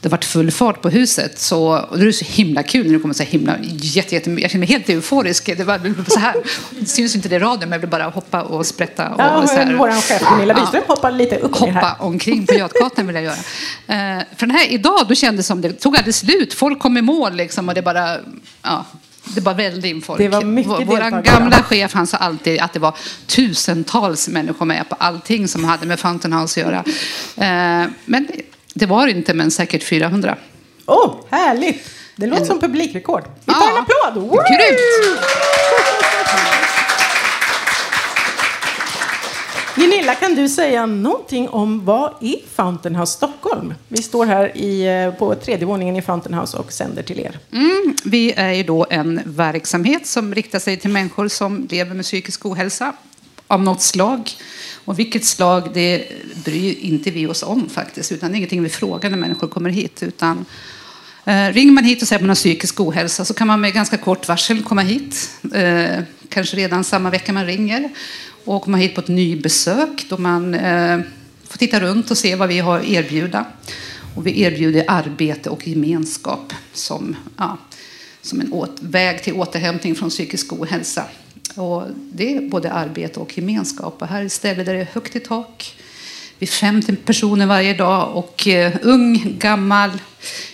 [SPEAKER 23] det har varit full fart på huset. Så, och det är så himla kul när det kommer så himla jätte, jätte, Jag känner mig helt euforisk. Det, var, så här, det syns inte det i radion men jag vill bara hoppa och sprätta. Och,
[SPEAKER 3] Ja,
[SPEAKER 23] så här.
[SPEAKER 3] vår chef Gunilla Byström hoppar lite upp ner här.
[SPEAKER 23] Hoppa omkring på Götgatan vill jag göra. Eh, för den här idag då kändes det som det tog aldrig slut. Folk kom i mål liksom och det bara, ja, det bara vällde in folk.
[SPEAKER 3] Det var mycket
[SPEAKER 23] Vår
[SPEAKER 3] deltagare.
[SPEAKER 23] gamla chef han sa alltid att det var tusentals människor med på allting som hade med Fountain House att göra. Eh, men det var det inte, men säkert 400.
[SPEAKER 3] Åh, oh, härligt! Det låter som publikrekord. Vi tar en applåd!
[SPEAKER 23] Grymt!
[SPEAKER 3] Gunilla, kan du säga någonting om vad är Fountain House Stockholm? Vi står här i, eh, på tredje våningen i Fountain House och sänder till er.
[SPEAKER 23] Mm, vi är ju då en verksamhet som riktar sig till människor som lever med psykisk ohälsa av något slag. Och vilket slag, det bryr inte vi oss om faktiskt. Utan det är ingenting vi frågar när människor kommer hit. Utan, eh, ringer man hit och säger att man har psykisk ohälsa så kan man med ganska kort varsel komma hit. Eh, kanske redan samma vecka man ringer. Och komma hit på ett nybesök då man eh, får titta runt och se vad vi har att erbjuda. Och vi erbjuder arbete och gemenskap som, ja, som en åt, väg till återhämtning från psykisk ohälsa. Och det är både arbete och gemenskap. Och här är ett ställe där det är högt i tak. Vi är 50 personer varje dag och eh, ung, gammal.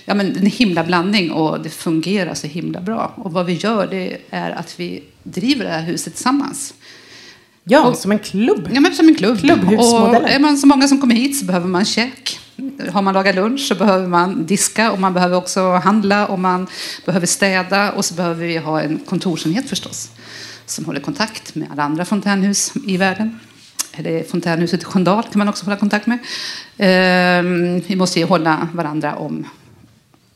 [SPEAKER 23] Ja, men en himla blandning och det fungerar så himla bra. Och vad vi gör det är att vi driver det här huset tillsammans.
[SPEAKER 3] Ja, som en klubb.
[SPEAKER 23] Ja, men som en klubb.
[SPEAKER 3] Klubbhusmodellen.
[SPEAKER 23] Och är man så många som kommer hit så behöver man käk. Har man lagat lunch så behöver man diska och man behöver också handla och man behöver städa och så behöver vi ha en kontorsenhet förstås som håller kontakt med alla andra fontänhus i världen. Eller fontänhuset i Sköndal kan man också hålla kontakt med. Ehm, vi måste ju hålla varandra om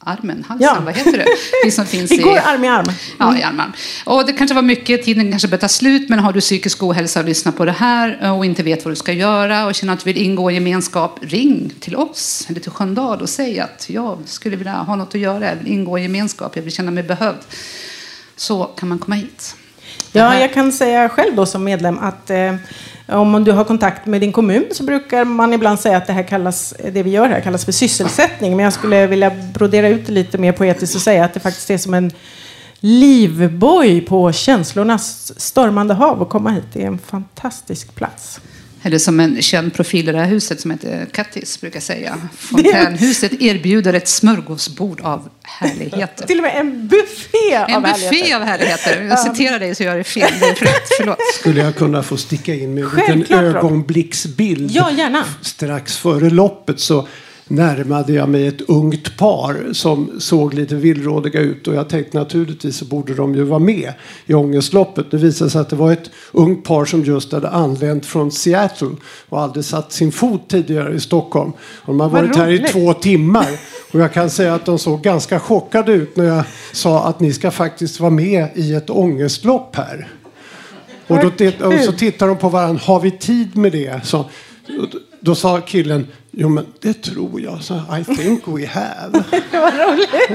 [SPEAKER 23] armen, halsen,
[SPEAKER 3] Ja.
[SPEAKER 23] vad heter det? Vi som finns
[SPEAKER 3] Vi går
[SPEAKER 23] i...
[SPEAKER 3] arm i arm.
[SPEAKER 23] Ja, i arm i arm. Och det kanske var mycket, tiden kanske börjar ta slut, men har du psykisk ohälsa och lyssnar på det här och inte vet vad du ska göra och känner att du vill ingå i en gemenskap, ring till oss eller till Sköndal och säg att jag skulle vilja ha något att göra, jag vill ingå i en gemenskap, jag vill känna mig behövd. Så kan man komma hit.
[SPEAKER 3] Ja, jag kan säga själv då som medlem att eh, om du har kontakt med din kommun så brukar man ibland säga att det här kallas, det vi gör här kallas för sysselsättning. Men jag skulle vilja brodera ut det lite mer poetiskt och säga att det faktiskt är som en livboj på känslornas stormande hav att komma hit. Det är en fantastisk plats.
[SPEAKER 23] Eller som en känd profil i det här huset som heter Kattis brukar säga. Fontänhuset erbjuder ett smörgåsbord av härligheter.
[SPEAKER 3] Till och med en buffé
[SPEAKER 23] En
[SPEAKER 3] av
[SPEAKER 23] buffé
[SPEAKER 3] härligheter.
[SPEAKER 23] av härligheter. Jag citerar dig så gör jag det fel. Det. Förlåt.
[SPEAKER 22] Skulle jag kunna få sticka in med en liten ögonblicksbild?
[SPEAKER 3] Ja, gärna.
[SPEAKER 22] Strax före loppet så närmade jag mig ett ungt par som såg lite villrådiga ut och jag tänkte naturligtvis så borde de ju vara med i ångestloppet. Det visade sig att det var ett ungt par som just hade anlänt från Seattle och aldrig satt sin fot tidigare i Stockholm. Och de har varit här i två timmar och jag kan säga att de såg ganska chockade ut när jag sa att ni ska faktiskt vara med i ett ångestlopp här. Och, då, och så tittar de på varandra. Har vi tid med det? Så, då sa killen. Jo men det tror jag. Så, I think we have.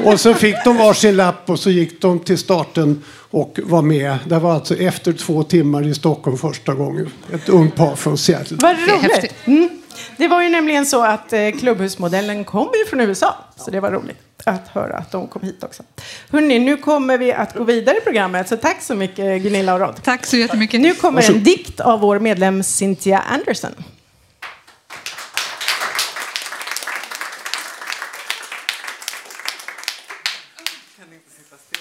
[SPEAKER 22] Och så fick de varsin lapp och så gick de till starten och var med. Det var alltså efter två timmar i Stockholm första gången. Ett ungt par från Seattle.
[SPEAKER 3] Vad roligt. Mm. Det var ju nämligen så att eh, klubbhusmodellen kommer ju från USA. Så det var roligt att höra att de kom hit också. Hörrni, nu kommer vi att gå vidare i programmet. Så tack så mycket Gunilla och Rod.
[SPEAKER 23] Tack så jättemycket.
[SPEAKER 3] Nu kommer en dikt av vår medlem Cynthia Anderson.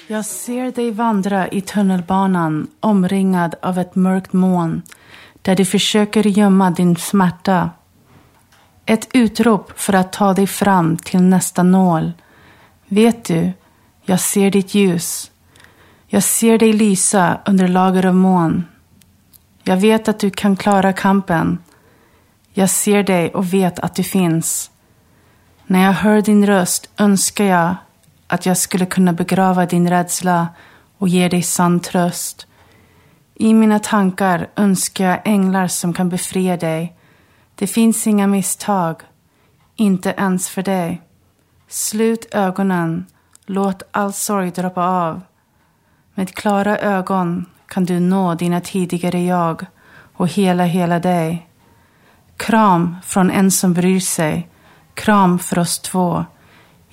[SPEAKER 1] Jag ser dig vandra i tunnelbanan omringad av ett mörkt moln där du försöker gömma din smärta. Ett utrop för att ta dig fram till nästa nål. Vet du, jag ser ditt ljus. Jag ser dig lysa under lager av moln. Jag vet att du kan klara kampen. Jag ser dig och vet att du finns. När jag hör din röst önskar jag att jag skulle kunna begrava din rädsla och ge dig sann tröst. I mina tankar önskar jag änglar som kan befria dig. Det finns inga misstag, inte ens för dig. Slut ögonen, låt all sorg droppa av. Med klara ögon kan du nå dina tidigare jag och hela, hela dig. Kram från en som bryr sig, kram för oss två.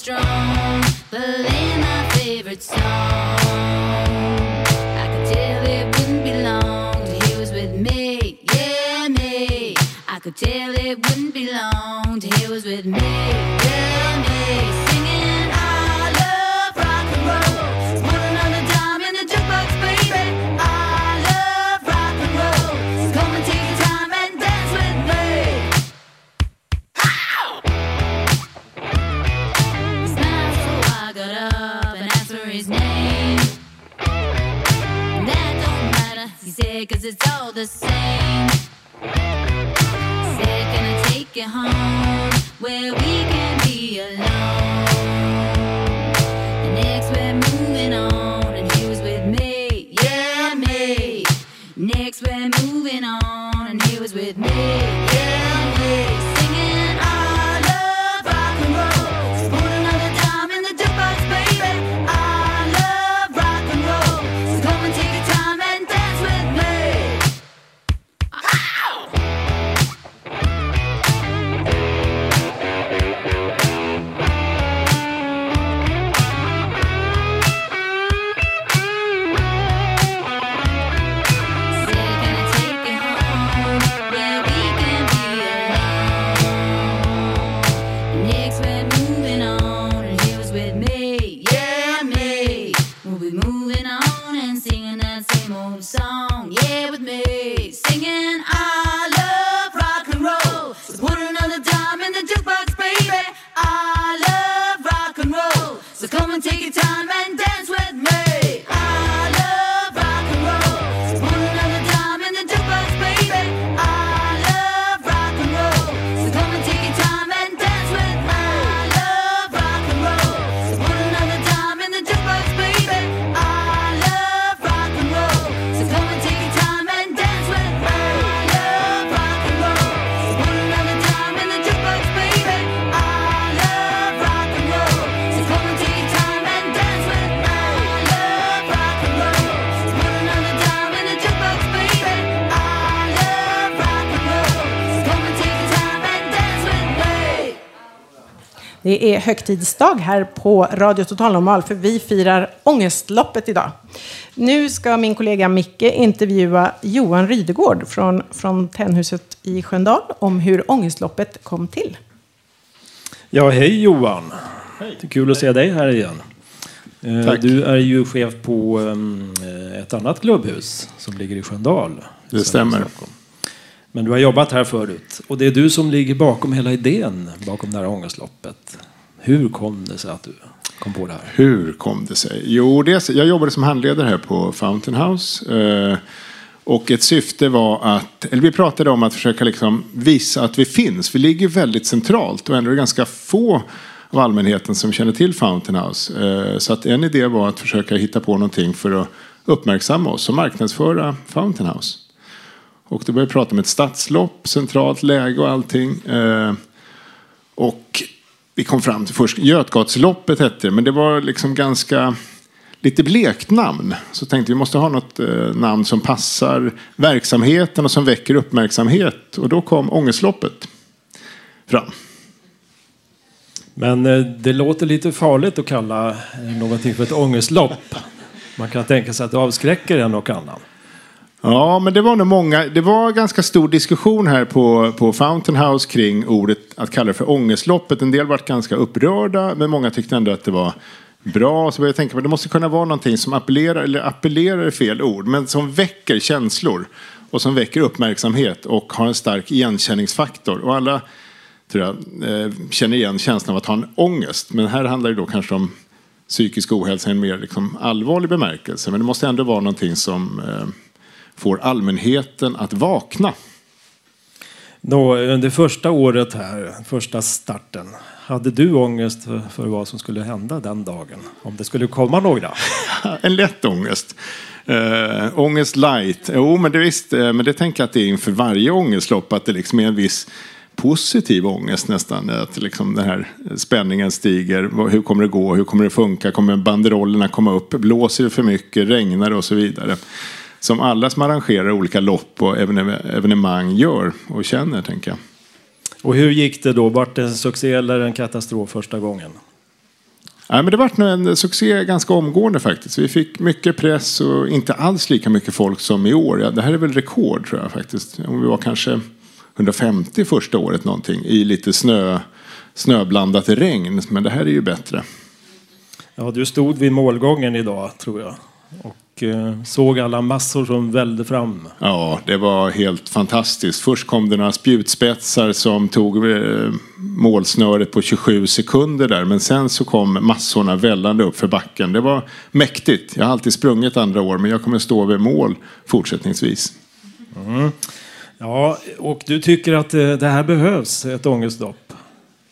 [SPEAKER 24] strong, playing my favorite song. I could tell it wouldn't be long till he was with me, yeah, me. I could tell it wouldn't be long till he was with me, the same.
[SPEAKER 3] Det är högtidsdag här på Radio Total Normal för vi firar Ångestloppet idag. Nu ska min kollega Micke intervjua Johan Rydegård från Fontänhuset i Sköndal om hur Ångestloppet kom till.
[SPEAKER 25] Ja, hej Johan. Det är kul att se dig här igen. Eh,
[SPEAKER 16] Tack.
[SPEAKER 25] Du är ju chef på ehm, ett annat klubbhus som ligger i Sköndal.
[SPEAKER 16] Det stämmer.
[SPEAKER 25] Stockholm. Men du har jobbat här förut. Och det är du som ligger bakom hela idén bakom det här ångestloppet. Hur kom det sig att du kom på det här?
[SPEAKER 16] Hur kom det sig? Jo, det, jag jobbade som handledare här på Fountain House. Eh, och ett syfte var att, eller vi pratade om att försöka liksom visa att vi finns. Vi ligger väldigt centralt och ändå är det ganska få av allmänheten som känner till Fountain House. Eh, så att en idé var att försöka hitta på någonting för att uppmärksamma oss och marknadsföra Fountain House. Och då började vi prata om ett stadslopp, centralt läge och allting. Eh, och vi kom fram till först, Götgatsloppet hette det, men det var liksom ganska lite blekt namn. Så tänkte vi måste ha något eh, namn som passar verksamheten och som väcker uppmärksamhet. Och då kom Ångestloppet fram.
[SPEAKER 25] Men eh, det låter lite farligt att kalla någonting för ett ångestlopp. Man kan tänka sig att det avskräcker en och annan.
[SPEAKER 16] Ja, men det var nog många. Det var ganska stor diskussion här på, på Fountain House kring ordet att kalla det för ångestloppet. En del var ganska upprörda, men många tyckte ändå att det var bra. Så började jag tänka på det måste kunna vara någonting som appellerar, eller appellerar är fel ord, men som väcker känslor och som väcker uppmärksamhet och har en stark igenkänningsfaktor. Och alla tror jag, eh, känner igen känslan av att ha en ångest. Men här handlar det då kanske om psykisk ohälsa i en mer liksom, allvarlig bemärkelse. Men det måste ändå vara någonting som eh, får allmänheten att vakna.
[SPEAKER 25] Då, under första året här, första starten, hade du ångest för, för vad som skulle hända den dagen? Om det skulle komma några?
[SPEAKER 16] en lätt ångest. Uh, ångest light. Jo, men det, visst, eh, men det tänker jag att det är inför varje ångestlopp. Att det liksom är en viss positiv ångest nästan. Att liksom den här spänningen stiger. Hur kommer det gå? Hur kommer det funka? Kommer banderollerna komma upp? Blåser det för mycket? Regnar det? Och så vidare. Som alla som arrangerar olika lopp och evene- evenemang gör och känner, tänker jag.
[SPEAKER 25] Och hur gick det då? Vart det en succé eller en katastrof första gången?
[SPEAKER 16] Nej, men det var nog en succé ganska omgående faktiskt. Vi fick mycket press och inte alls lika mycket folk som i år. Ja, det här är väl rekord tror jag faktiskt. Om vi var kanske 150 första året någonting i lite snö, snöblandat regn. Men det här är ju bättre.
[SPEAKER 25] Ja, du stod vid målgången idag, tror jag. Och eh, såg alla massor som välde fram.
[SPEAKER 16] Ja, det var helt fantastiskt. Först kom det några spjutspetsar som tog eh, målsnöret på 27 sekunder där. Men sen så kom massorna vällande upp för backen. Det var mäktigt. Jag har alltid sprungit andra år, men jag kommer stå vid mål fortsättningsvis.
[SPEAKER 25] Mm. Ja, och du tycker att eh, det här behövs, ett ångestlopp?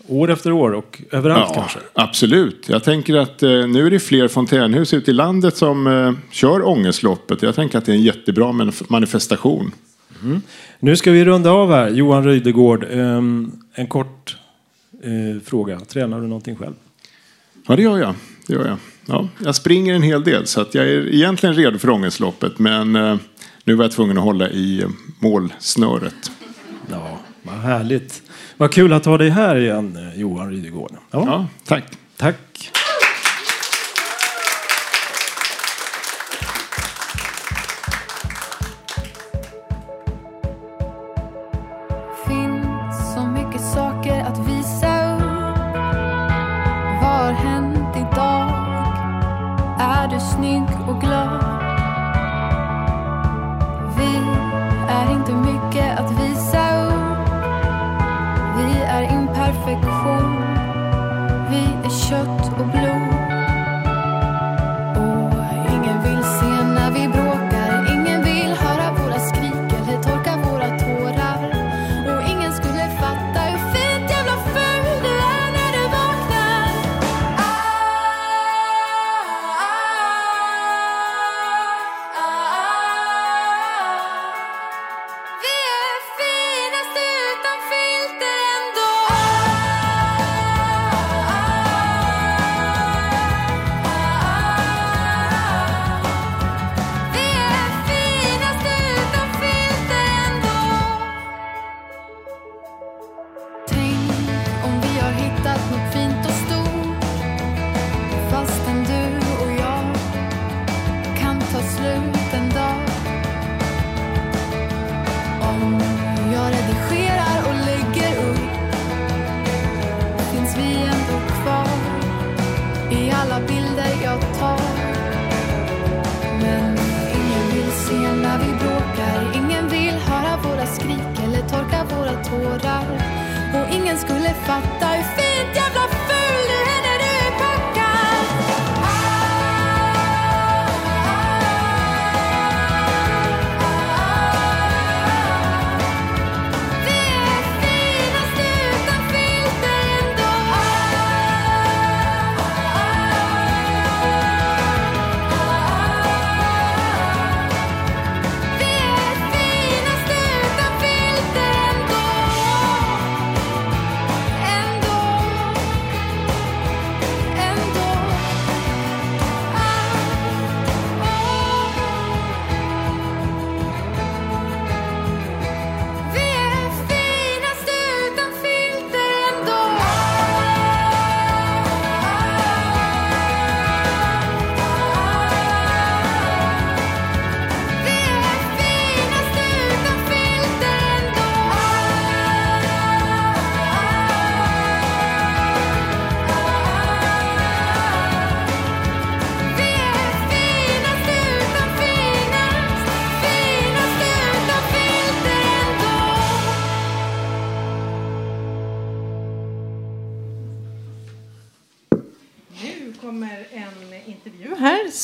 [SPEAKER 25] År efter år och överallt
[SPEAKER 16] ja,
[SPEAKER 25] kanske?
[SPEAKER 16] Absolut. Jag tänker att eh, nu är det fler fontänhus ute i landet som eh, kör ångestloppet. Jag tänker att det är en jättebra manif- manifestation.
[SPEAKER 25] Mm. Nu ska vi runda av här. Johan Rydegård, ehm, en kort eh, fråga. Tränar du någonting själv?
[SPEAKER 16] Ja, det gör jag. Det gör jag. Ja, jag springer en hel del så att jag är egentligen redo för ångestloppet. Men eh, nu var jag tvungen att hålla i eh, målsnöret.
[SPEAKER 25] Ja, vad härligt. Vad kul att ha dig här igen, Johan Rydegård.
[SPEAKER 16] Ja, tack.
[SPEAKER 25] Tack.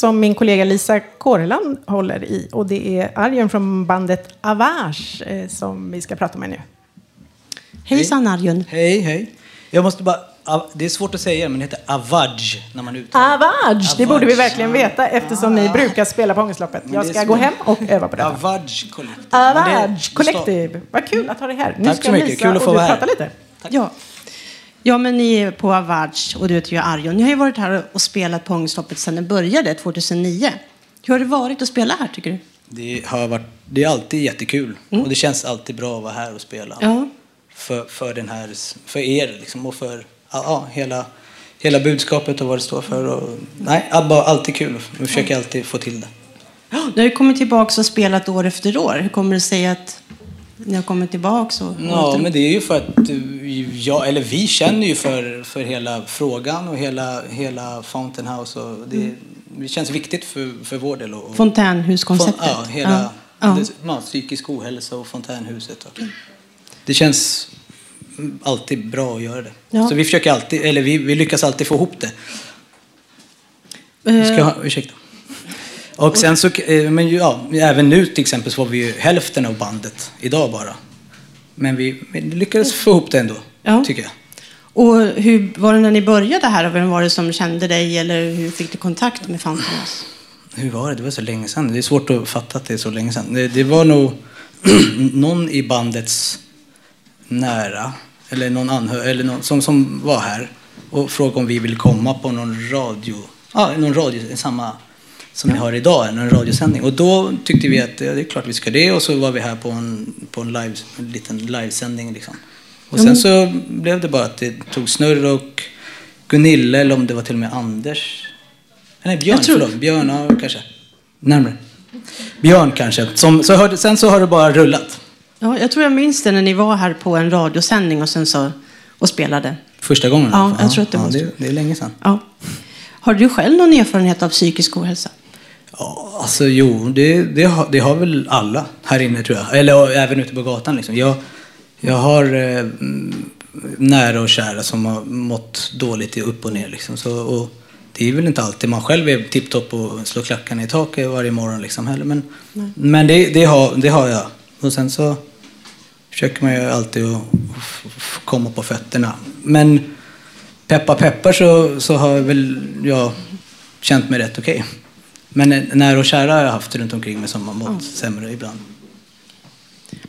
[SPEAKER 3] Som min kollega Lisa Kåreland håller i. Och det är Arjen från bandet Avage eh, som vi ska prata med nu. Hejsan Arjen!
[SPEAKER 26] Hej, hej. Jag måste bara... Det är svårt att säga, men det heter Avage när man uttalar
[SPEAKER 3] Avage! Det borde vi verkligen veta eftersom ni brukar spela på Ångestloppet. Jag ska gå hem och öva på det.
[SPEAKER 26] Avage Collective. Det-
[SPEAKER 3] Collective! Vad kul att ha dig här. Nu
[SPEAKER 26] Tack
[SPEAKER 3] ska
[SPEAKER 26] så mycket.
[SPEAKER 3] Lisa
[SPEAKER 26] Kul att få
[SPEAKER 3] och du
[SPEAKER 26] vara här.
[SPEAKER 3] prata lite.
[SPEAKER 27] Ja. Ja, men ni är på Avage och du heter ju Arjon. Ni har ju varit här och spelat på Ångestloppet sedan det började 2009. Hur har det varit att spela här tycker du?
[SPEAKER 26] Det, har varit, det är alltid jättekul. Och det känns alltid bra att vara här och spela.
[SPEAKER 27] Ja.
[SPEAKER 26] För, för, den här, för er liksom, och för ja, ja, hela, hela budskapet och vad det står för. Och, nej, bara alltid kul. Vi försöker alltid få till det.
[SPEAKER 27] Du har ju kommit tillbaka och spelat år efter år. Hur kommer det sig att ni har kommit tillbaka? Och,
[SPEAKER 26] Ja, men det är ju för att eh, jag, eller vi känner ju för, för hela frågan och hela, hela Fountain House. Och det,
[SPEAKER 27] Mm.
[SPEAKER 26] det känns viktigt för, för vår del. Och,
[SPEAKER 27] Fontänhuskonceptet.
[SPEAKER 26] Ja, hela
[SPEAKER 27] Ja. Ja.
[SPEAKER 26] Psykisk ohälsa och fontänhuset. Och, det känns alltid bra att göra det.
[SPEAKER 27] Ja.
[SPEAKER 26] Så vi försöker alltid, eller vi, vi lyckas alltid få ihop det.
[SPEAKER 27] Eh,
[SPEAKER 26] Ska jag ha, ursäkta. Och sen så, eh, men ja, även nu till exempel så var vi ju hälften av bandet idag bara. Men vi, vi lyckades få ihop det ändå,
[SPEAKER 27] Ja.
[SPEAKER 26] tycker jag.
[SPEAKER 27] Och hur var det när ni började här? Vem var det som kände dig? Eller hur fick du kontakt med House?
[SPEAKER 26] Hur var det? Det var så länge sedan. Det är svårt att fatta att det är så länge sedan. Det, det var nog någon i bandets nära, eller någon anhörig, eller någon, som, som var här och frågade om vi ville komma på någon radio, ja, någon radio, samma som ni har idag, en radiosändning. Och då tyckte vi att ja, det är klart vi ska det och så var vi här på en, på en, live, en liten livesändning. Liksom. Och
[SPEAKER 27] Ja,
[SPEAKER 26] sen så blev det bara att det tog snurr och Gunilla, eller om det var till och med Anders. Nej, Björn,
[SPEAKER 27] Jag tror-
[SPEAKER 26] förlåt. Björn, ja, kanske. Närmare. Björn kanske. Som, så hörde, sen så har det bara rullat.
[SPEAKER 27] Ja, jag tror jag minns det när ni var här på en radiosändning och sen så och spelade.
[SPEAKER 26] Första gången.
[SPEAKER 27] Ja, jag tror att det
[SPEAKER 26] ja,
[SPEAKER 27] var så.
[SPEAKER 26] det, det är länge sedan.
[SPEAKER 27] Ja. Har du själv någon erfarenhet av psykisk ohälsa?
[SPEAKER 26] Alltså jo, det, det, har, det har väl alla här inne tror jag. Eller även ute på gatan liksom. Jag, jag har eh, mm, nära och kära som har mått dåligt i upp och ner liksom. Så, och det är väl inte alltid man själv är tipptopp och slår klackarna i taket varje morgon liksom heller. Men,
[SPEAKER 27] Nej.
[SPEAKER 26] men det, det, har, det har jag. Och sen så försöker man ju alltid att komma på fötterna. Men peppar peppar så, så har väl jag känt mig rätt okej. Men nära och kära har jag haft runt omkring mig som har mått sämre ibland.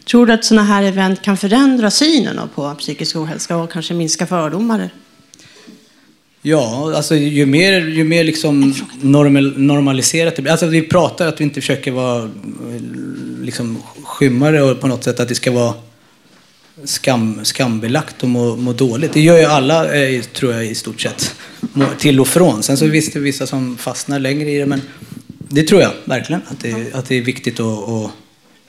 [SPEAKER 27] Tror du att sådana här event kan förändra synen på psykisk ohälsa och kanske minska fördomar?
[SPEAKER 26] Ja, alltså ju mer, ju mer liksom normal, normaliserat det blir. Alltså vi pratar att vi inte försöker vara liksom skymmare och på något sätt att det ska vara skam, skambelagt och må, må dåligt. Det gör ju alla, eh, tror jag, i stort sett. Till och från. Sen så visst det är vissa som fastnar längre i det, men det tror jag verkligen. Att det, att det är viktigt att, att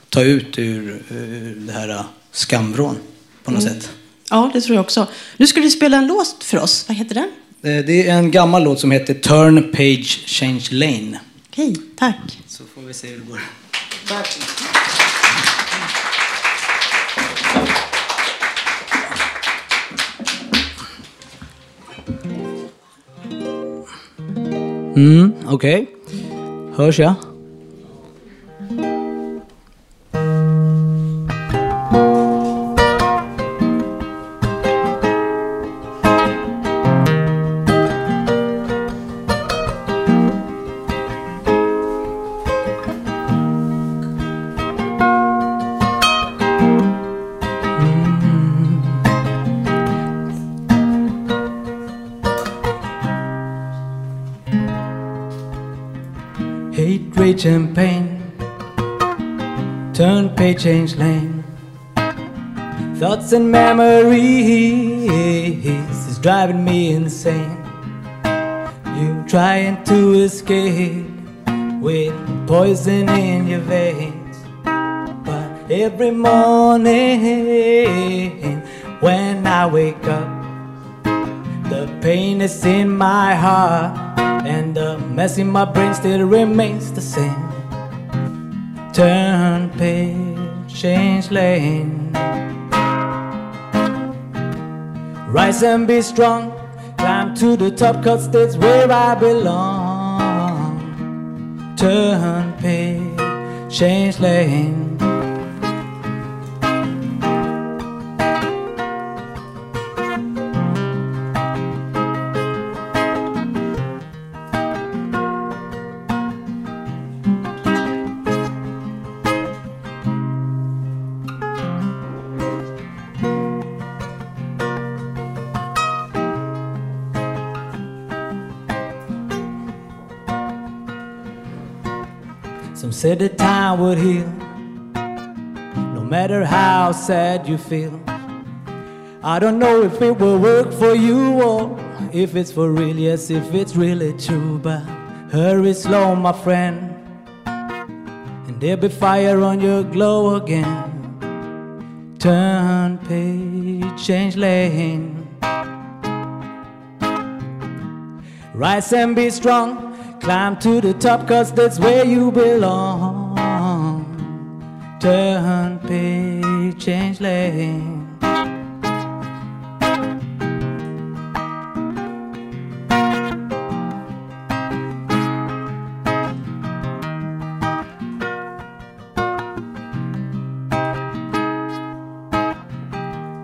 [SPEAKER 26] ta ut ur, ur det här skamvrån på något
[SPEAKER 27] Mm.
[SPEAKER 26] sätt.
[SPEAKER 27] Ja, det tror jag också. Nu ska du spela en låt för oss. Vad heter den?
[SPEAKER 26] Eh, Det är en gammal låt som heter Turn Page Change Lane.
[SPEAKER 27] Okej, tack.
[SPEAKER 26] Så får vi se hur det går. Mm, okej. Hörs jag? Hate, rage, and pain. Turn page, change lane. Thoughts and memories is driving me insane. You trying to escape with poison in your veins. But every morning when I wake up, the pain is in my heart, and the mess in my brain still remains the same. Turn page, change lane. Rise and be strong, climb to the top, cause that's where I belong. Turn page, change lane. Said that time would heal, no matter how sad you feel. I don't know if it will work for you or if it's for real, yes, if it's really true. But hurry slow, my friend, and there'll be fire on your glow again. Turn page, change lane. Rise and be strong, climb to the top, cause that's where you belong. Turn page, change lane.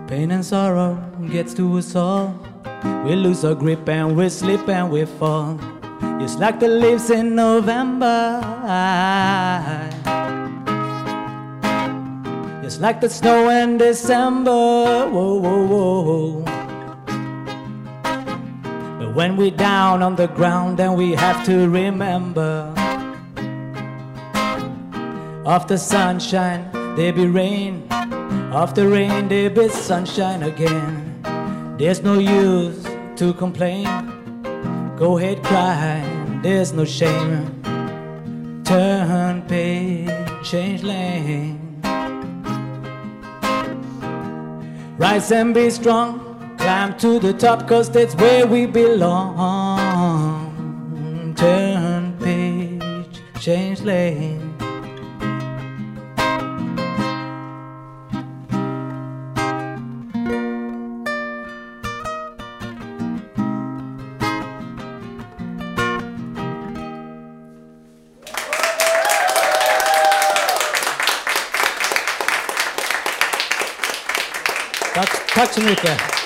[SPEAKER 26] Pain and sorrow gets to us all. We lose our grip and we slip and we fall. Just like the leaves in November. Just like the snow in December. Whoa, whoa, whoa. But when we're down on the ground, then we have to remember. After sunshine, there be rain. After rain, there be sunshine again. There's no use to complain. Go ahead, cry. There's no shame. Turn page, change lane. Rise and be strong. Climb to the top, cause that's where we belong. Turn page, change lane. Så mycket.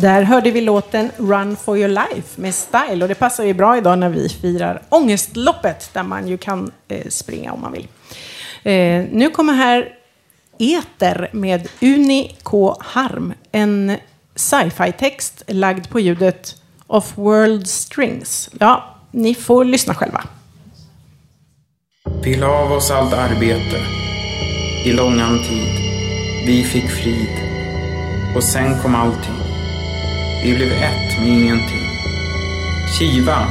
[SPEAKER 3] Där hörde vi låten Run for your life med Style och det passar ju bra idag när vi firar ångestloppet där man ju kan eh, springa om man vill. Eh, nu kommer här Eter med Uni K. Harm, en sci-fi-text lagd på ljudet of world strings. Ja, ni får lyssna själva.
[SPEAKER 28] Vi la av oss allt arbete i långan tid. Vi fick frid. Och sen kom allting. Vi blev ett med ingenting. Kiva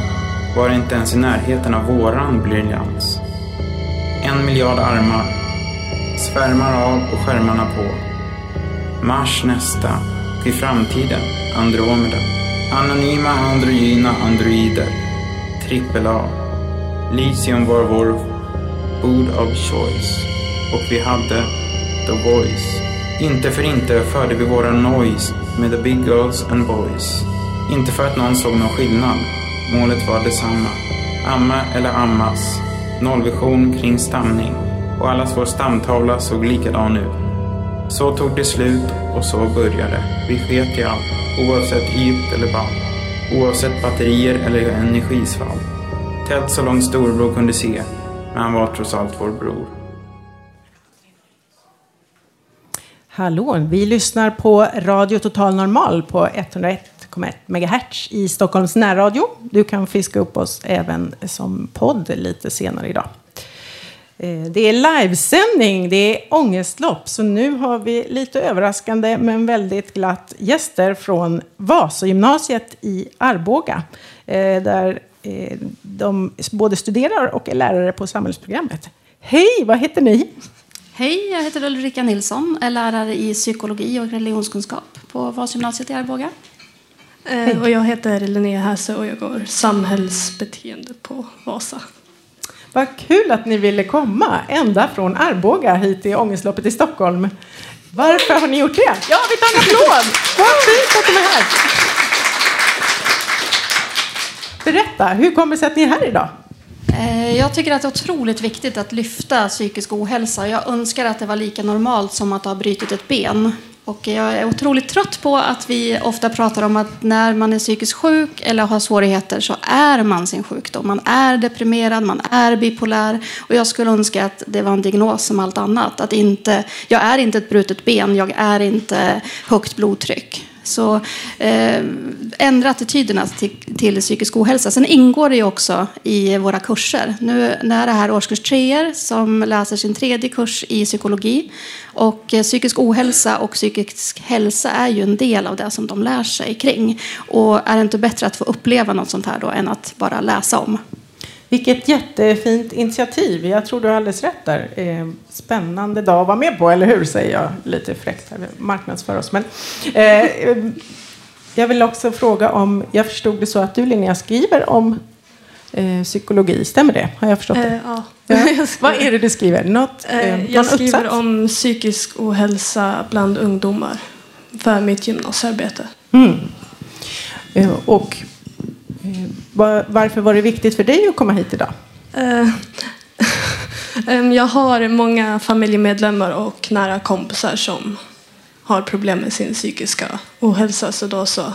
[SPEAKER 28] var inte ens i närheten av våran briljans. En miljard armar. Svärmar av och skärmarna på. Mars nästa. Till framtiden. Andromeda. Anonyma androgyna androider. Trippel A. Litium var vår food of choice. Och vi hade the voice. Inte för inte förde vi våra noise med the big girls and boys. Inte för att någon såg någon skillnad. Målet var detsamma. Amma eller ammas. Nollvision kring stamning. Och allas vår stamtavla såg likadan ut. Så tog det slut och så började. Vi sket i allt. Oavsett yt eller ball. Oavsett batterier eller energisvall. Tält så långt storbror kunde se. Men han var trots allt vår bror.
[SPEAKER 3] Hallå, vi lyssnar på Radio Total Normal på 101,1 MHz i Stockholms närradio. Du kan fiska upp oss även som podd lite senare idag. Eh, det är livesändning, det är ångestlopp, så nu har vi lite överraskande men väldigt glatt gäster från Vasagymnasiet i Arboga. Eh, där eh, de både studerar och är lärare på samhällsprogrammet. Hej, vad heter ni?
[SPEAKER 29] Hej, jag heter Ulrika Nilsson, är lärare i psykologi och religionskunskap på Vasagymnasiet i Arboga.
[SPEAKER 30] Eh, och jag heter Linnea Häse och jag går samhällsbeteende på Vasa.
[SPEAKER 3] Vad kul att ni ville komma ända från Arboga hit till Ångestloppet i Stockholm. Varför har ni gjort det? Ja, vi tar en applåd! Vad fint att de är här! Berätta, hur kommer det sig att ni är här idag?
[SPEAKER 29] Eh, jag tycker att det är otroligt viktigt att lyfta psykisk ohälsa. Jag önskar att det var lika normalt som att ha brutit ett ben. Och jag är otroligt trött på att vi ofta pratar om att när man är psykiskt sjuk eller har svårigheter så är man sin sjukdom. Man är deprimerad, man är bipolär. Och jag skulle önska att det var en diagnos som allt annat. Att inte, jag är inte ett brutet ben, jag är inte högt blodtryck. Så eh, ändra attityderna till, till psykisk ohälsa. Sen ingår det ju också i våra kurser. Nu när det här årskurs treor som läser sin tredje kurs i psykologi. Och eh, psykisk ohälsa och psykisk hälsa är ju en del av det som de lär sig kring. Och är det inte bättre att få uppleva något sånt här då än att bara läsa om?
[SPEAKER 3] Vilket jättefint initiativ. Jag tror du har alldeles rätt där. Eh, Spännande dag att vara med på, eller hur? Säger jag lite fräckt. Marknadsför oss. Men, eh, jag vill också fråga om, jag förstod det så att du Linnea skriver om eh, psykologi. Stämmer det? Har jag förstått det?
[SPEAKER 30] Eh, ja.
[SPEAKER 3] Ja. Vad är det du skriver? Något, eh,
[SPEAKER 30] Eh, jag skriver
[SPEAKER 3] uppsats?
[SPEAKER 30] om psykisk ohälsa bland ungdomar för mitt gymnasiearbete.
[SPEAKER 3] Mm. Eh, och varför var det viktigt för dig att komma hit idag?
[SPEAKER 30] Eh, jag har många familjemedlemmar och nära kompisar som har problem med sin psykiska ohälsa så då så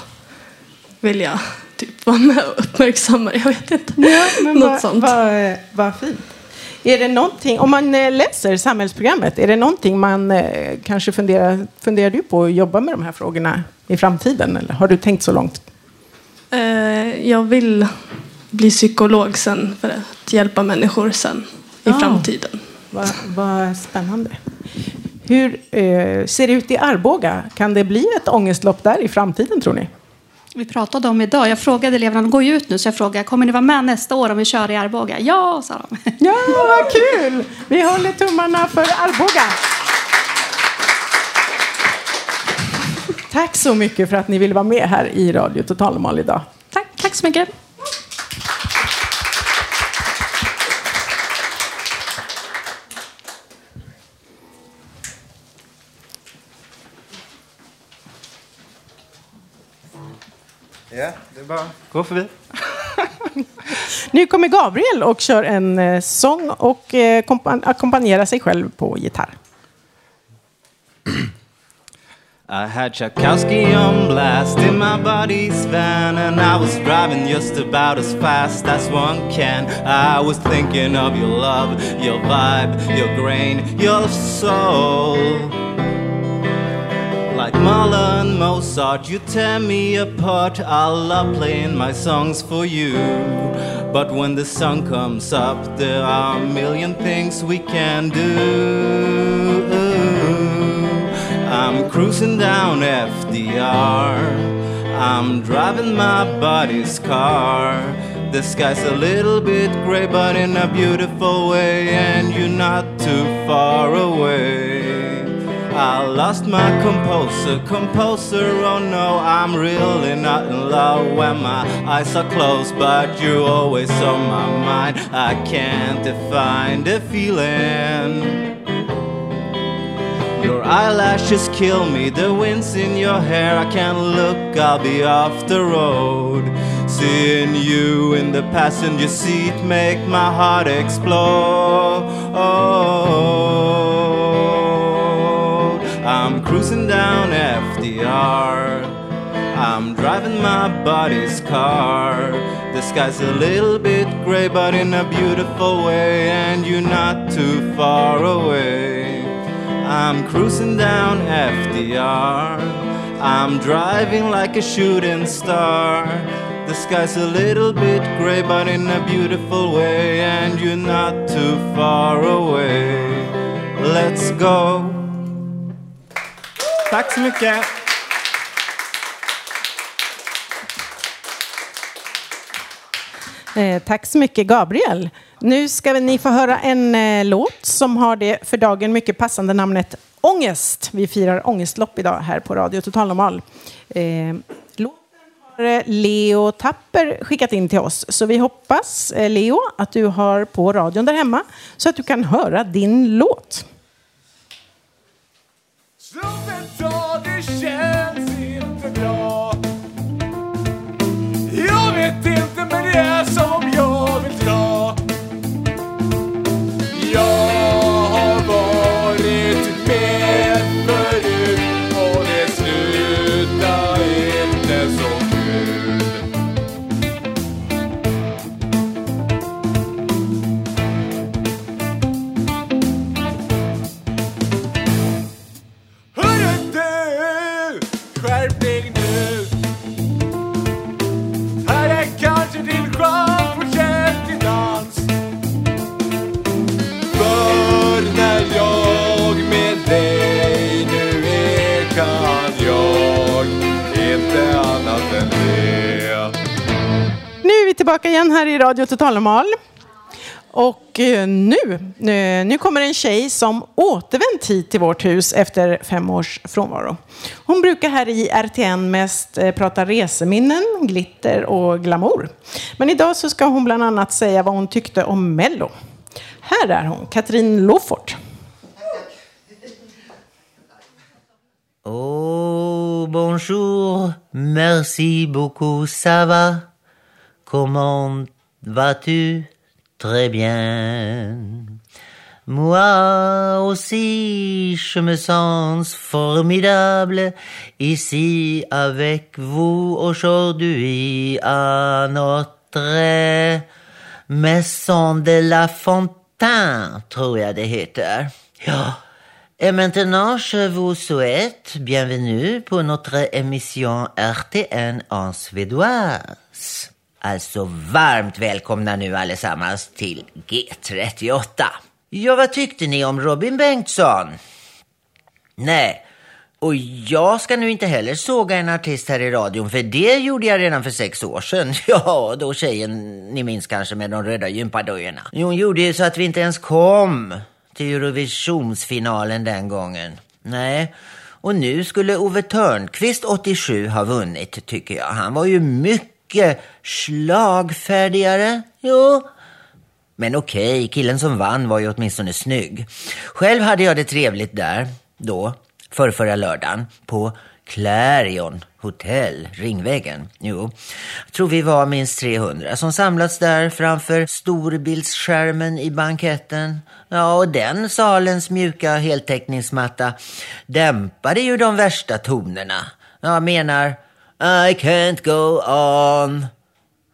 [SPEAKER 30] vill jag typ vara med och uppmärksamma. Jag vet inte.
[SPEAKER 3] Ja, men
[SPEAKER 30] Något
[SPEAKER 3] vad,
[SPEAKER 30] sånt.
[SPEAKER 3] Vad, vad fint. Är det någonting, om man eh, läser samhällsprogrammet, är det någonting man eh, kanske funderar, funderar du på att jobba med de här frågorna i framtiden? Eller har du tänkt så långt?
[SPEAKER 30] Eh, jag vill bli psykolog sen för att hjälpa människor sen i
[SPEAKER 3] Ah.
[SPEAKER 30] framtiden.
[SPEAKER 3] Vad, vad spännande. Hur eh, ser det ut i Arboga? Kan det bli ett ångestlopp där i framtiden tror ni?
[SPEAKER 29] Vi pratade om idag. Jag frågade eleverna, de går ju ut nu, så jag frågade kommer ni vara med nästa år om vi kör i Arboga? Ja, sa de.
[SPEAKER 3] Ja, vad kul! Vi håller tummarna för Arboga. Tack så mycket för att ni ville vara med här i Radio Total Normal idag.
[SPEAKER 29] Tack, tack så mycket.
[SPEAKER 31] Ja, det är bara att gå förbi.
[SPEAKER 3] Nu kommer Gabriel och kör en eh, sång och eh, kompan- ackompanjerar sig själv på gitarr.
[SPEAKER 31] I had Tchaikovsky on blast in my body's van, and I was driving just about as fast as one can. I was thinking of your love, your vibe, your grain, your soul. Like Mahler and Mozart, you tear me apart. I love playing my songs for you. But when the sun comes up, there are a million things we can do. I'm cruising down FDR. I'm driving my buddy's car. The sky's a little bit gray, but in a beautiful way, and you're not too far away. I lost my composer, composer, oh no, I'm really not in love when my eyes are closed, but you're always on my mind. I can't define the feeling. Your eyelashes kill me, the wind's in your hair. I can't look, I'll be off the road. Seeing you in the passenger seat make my heart explode. Oh I'm cruising down FDR. I'm driving my body's car. The sky's a little bit gray, but in a beautiful way, and you're not too far away. I'm cruising down FDR. I'm driving like a shooting star. The sky's a little bit gray, but in a beautiful way, and you're not too far away. Let's go. Tack så.
[SPEAKER 3] Eh, tack så mycket Gabriel. Nu ska ni få höra en eh, låt som har det för dagen mycket passande namnet Ångest. Vi firar ångestlopp idag här på Radio Total Normal. Eh, låten har eh, Leo Tapper skickat in till oss. Så vi hoppas, eh, Leo, att du har på radion där hemma så att du kan höra din låt.
[SPEAKER 32] Ja, vet inte men det är
[SPEAKER 3] tillbaka igen här i Radio Total Normal. Och eh, nu, eh, nu, kommer en tjej som återvänt hit till vårt hus efter fem års frånvaro. Hon brukar här i RTN mest eh, prata reseminnen, glitter och glamour. Men idag så ska hon bland annat säga vad hon tyckte om Mello. Här är hon, Katrin Lofort.
[SPEAKER 33] Oh, bonjour, merci beaucoup, ça va? Comment vas-tu? Très bien. Moi aussi, je me sens formidable ici avec vous aujourd'hui à notre Maison de la Fontaine, tror jag det. Ja. Et maintenant, je vous souhaite bienvenue pour notre émission RTN en suédoise. Alltså varmt välkomna nu allesammans till G38. Ja, vad tyckte ni om Robin Bengtsson? Nej, och jag ska nu inte heller såga en artist här i radion, för det gjorde jag redan för sex år sedan. Ja, då tjejen, ni minns kanske med de röda gympadojorna. Hon gjorde ju så att vi inte ens kom till Eurovisionsfinalen den gången. Nej, och nu skulle Ove Törnqvist 87 ha vunnit, tycker jag. Han var ju mycket mycket slagfärdigare. Jo, men okej, killen som vann var ju åtminstone snygg. Själv hade jag det trevligt där, då, för förra lördagen, på Clarion Hotel, Ringvägen. Jo, jag tror vi var minst 300 som samlats där framför storbildsskärmen i banketten. Ja, och den salens mjuka heltäckningsmatta dämpade ju de värsta tonerna. Jag menar, i can't go on.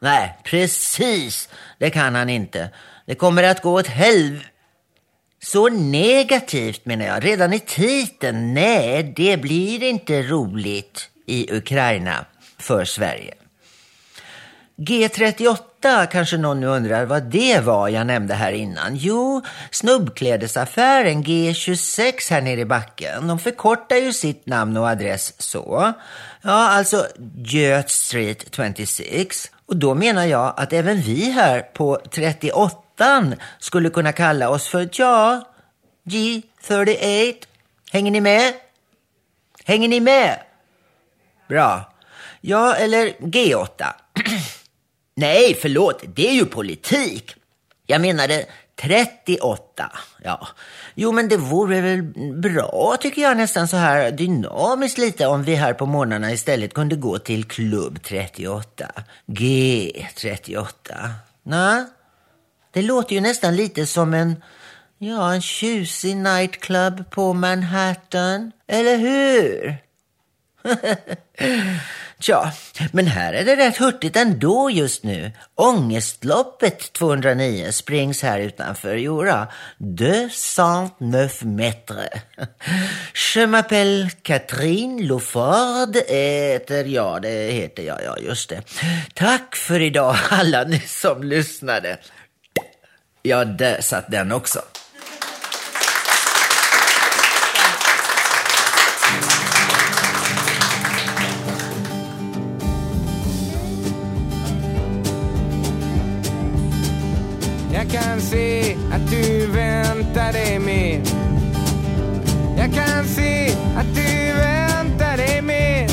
[SPEAKER 33] Nej, precis. Det kan han inte. Det kommer att gå åt helv... Så negativt menar jag. Redan i titeln. Nej, det blir inte roligt i Ukraina för Sverige. G38 kanske någon nu undrar vad det var jag nämnde här innan. Jo, snubbklädesaffären G26 här nere i backen. De förkortar ju sitt namn och adress så. Ja, alltså Göt Street 26. Och då menar jag att även vi här på 38 skulle kunna kalla oss för, ja, G38. Hänger ni med? Hänger ni med? Bra. Ja, eller G8. Nej, förlåt, det är ju politik. Jag menade 38. Ja, jo men det vore väl bra tycker jag nästan så här dynamiskt lite om vi här på morgnarna istället kunde gå till klubb 38. G38. Nej, det låter ju nästan lite som en, ja en tjusig nightclub på Manhattan. Eller hur? Tja, men här är det rätt hurtigt ändå just nu. Ångestloppet 209 springs här utanför. Jora, 209 meter. Je m'appelle Catherine Lofard heter jag, det heter jag, ja just det. Tack för idag alla ni som lyssnade. Ja, där satt den också.
[SPEAKER 28] Att du väntar dig mer. Jag kan se att du väntar dig mer.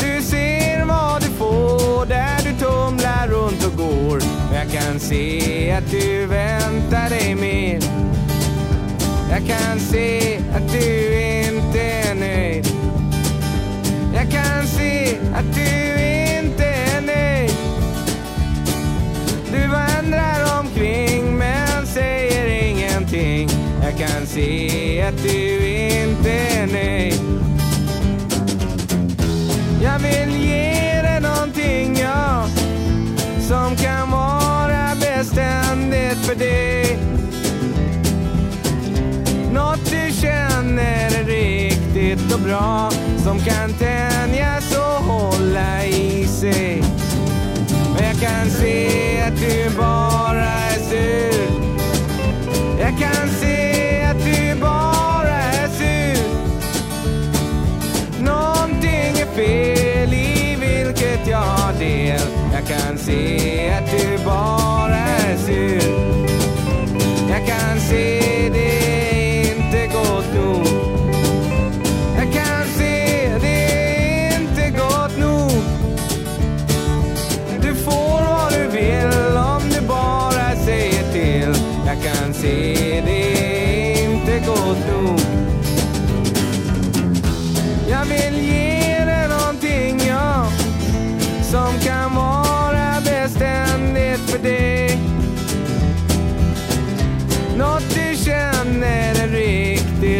[SPEAKER 28] Du ser vad du får där du tumlar runt och går. Jag kan se att du väntar dig mer. Jag kan se att du inte är nöjd. Jag kan se att du se att du inte är nöjd. Jag vill ge dig någonting, ja, som kan vara beständigt för dig. Något du känner är riktigt och bra, som kan tänjas och hålla i sig. Men jag kan se att du bara kan se att du bara är sur. Jag kan se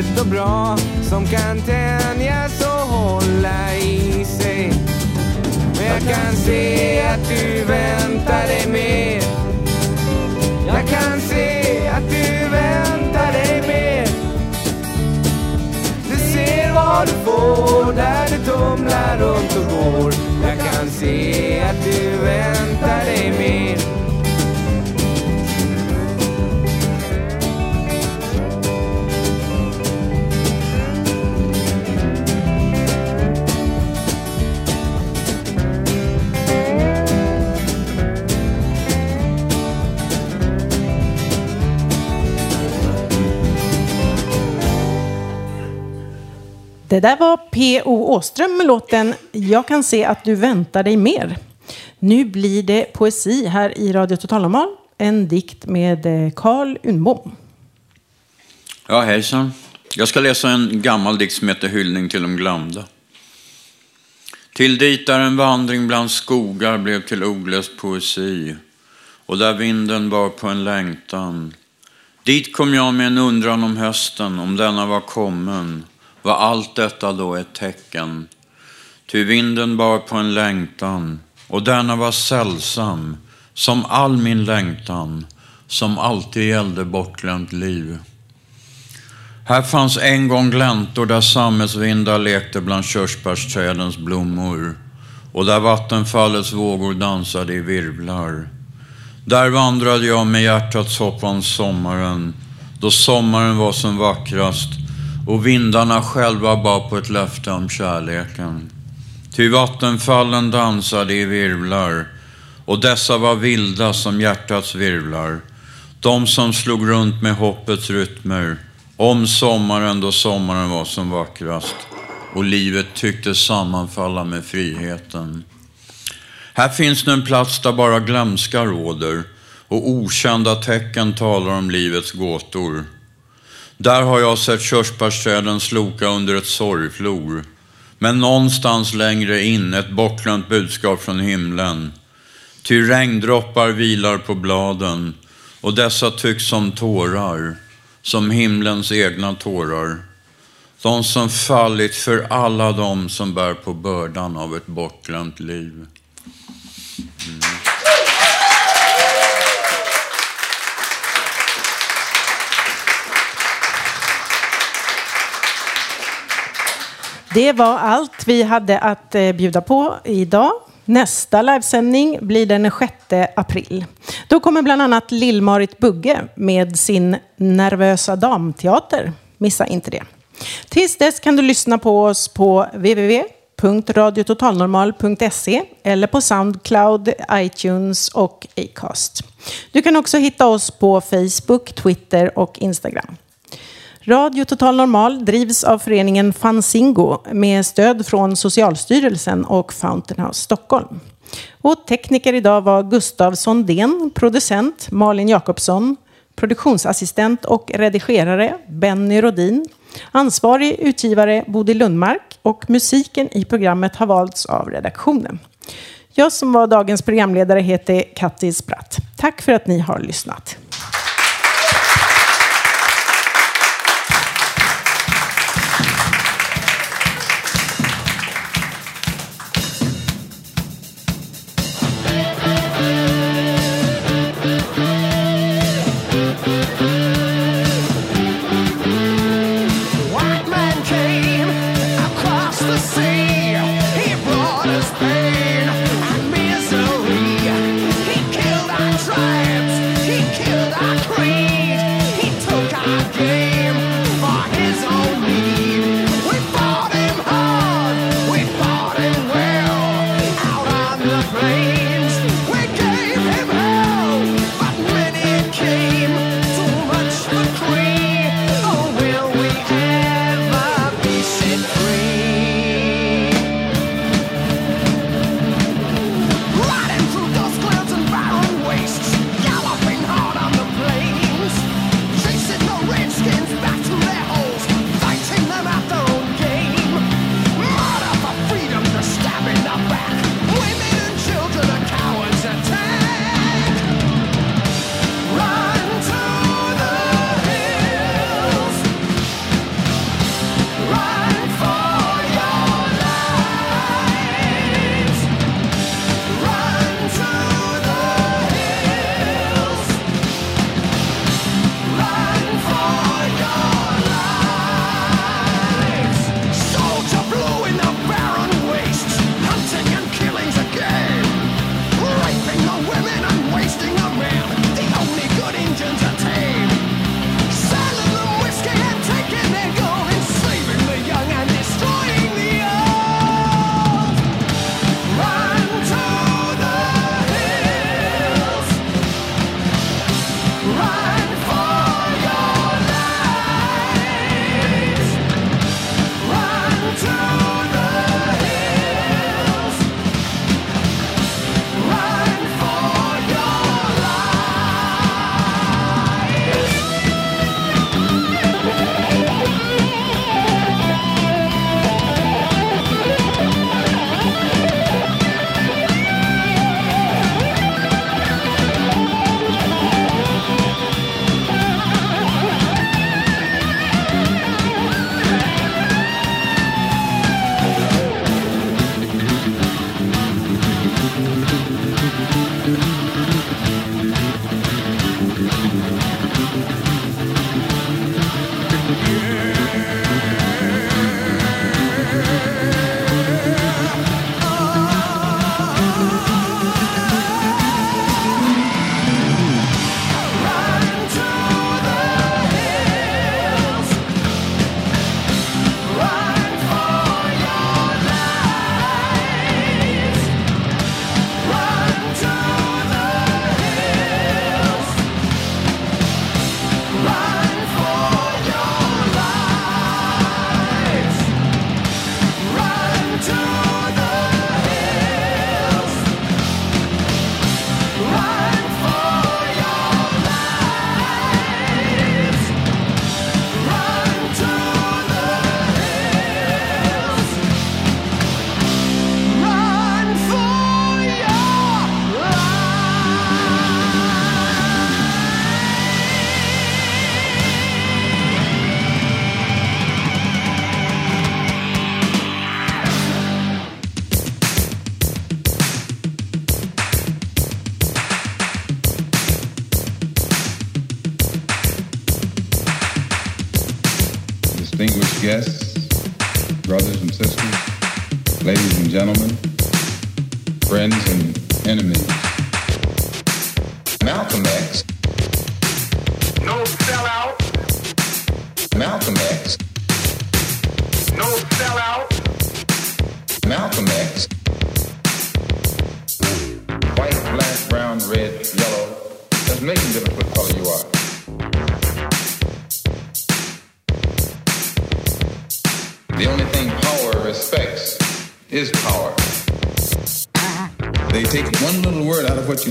[SPEAKER 28] riktigt och bra som kan tänjas och hålla i sig. Men jag kan se att du väntar dig mer. Jag kan se att du väntar dig mer. Du ser vad du får där du tumlar runt och går. Jag kan se att du väntar dig mer.
[SPEAKER 3] Det där var P.O. Åström med låten Jag kan se att du väntar dig mer. Nu blir det poesi här i Radio Totalnormal. En dikt med eh, Carl Unbom.
[SPEAKER 34] Ja, hejsan. Jag ska läsa en gammal dikt som heter Hyllning till de glömda. Till dit där en vandring bland skogar blev till olöst poesi och där vinden var på en längtan. Dit kom jag med en undran om hösten, om denna var kommen. Var allt detta då ett tecken? Ty vinden bar på en längtan och denna var sällsam, som all min längtan, som alltid gällde bortglömt liv. Här fanns en gång gläntor där sammetsvindar lekte bland körsbärsträdens blommor och där vattenfallets vågor dansade i virvlar. Där vandrade jag med hjärtats hopp om sommaren, då sommaren var som vackrast och vindarna själva bar på ett löfte om kärleken. Ty vattenfallen dansade i virvlar och dessa var vilda som hjärtats virvlar. De som slog runt med hoppets rytmer om sommaren då sommaren var som vackrast och livet tycktes sammanfalla med friheten. Här finns nu en plats där bara glömska råder och okända tecken talar om livets gåtor. Där har jag sett körsbärsträden sloka under ett sorgflor. Men någonstans längre in ett bortglömt budskap från himlen. Ty regndroppar vilar på bladen och dessa tycks som tårar, som himlens egna tårar. De som fallit för alla de som bär på bördan av ett bortglömt liv.
[SPEAKER 3] Det var allt vi hade att eh, bjuda på idag. Nästa livesändning blir den 6 april. Då kommer bland annat Lill-Marit Bugge med sin Nervösa damteater. Missa inte det. Tills dess kan du lyssna på oss på www.radiototalnormal.se eller på Soundcloud, iTunes och Acast. Du kan också hitta oss på Facebook, Twitter och Instagram. Radio Total Normal drivs av föreningen Fanzingo med stöd från Socialstyrelsen och Fountain House Stockholm. Och tekniker idag var Gustav Sondén, producent Malin Jakobsson, produktionsassistent och redigerare Benny Rodin, ansvarig utgivare Bodil Lundmark och musiken i programmet har valts av redaktionen. Jag som var dagens programledare heter Kattis Spratt. Tack för att ni har lyssnat.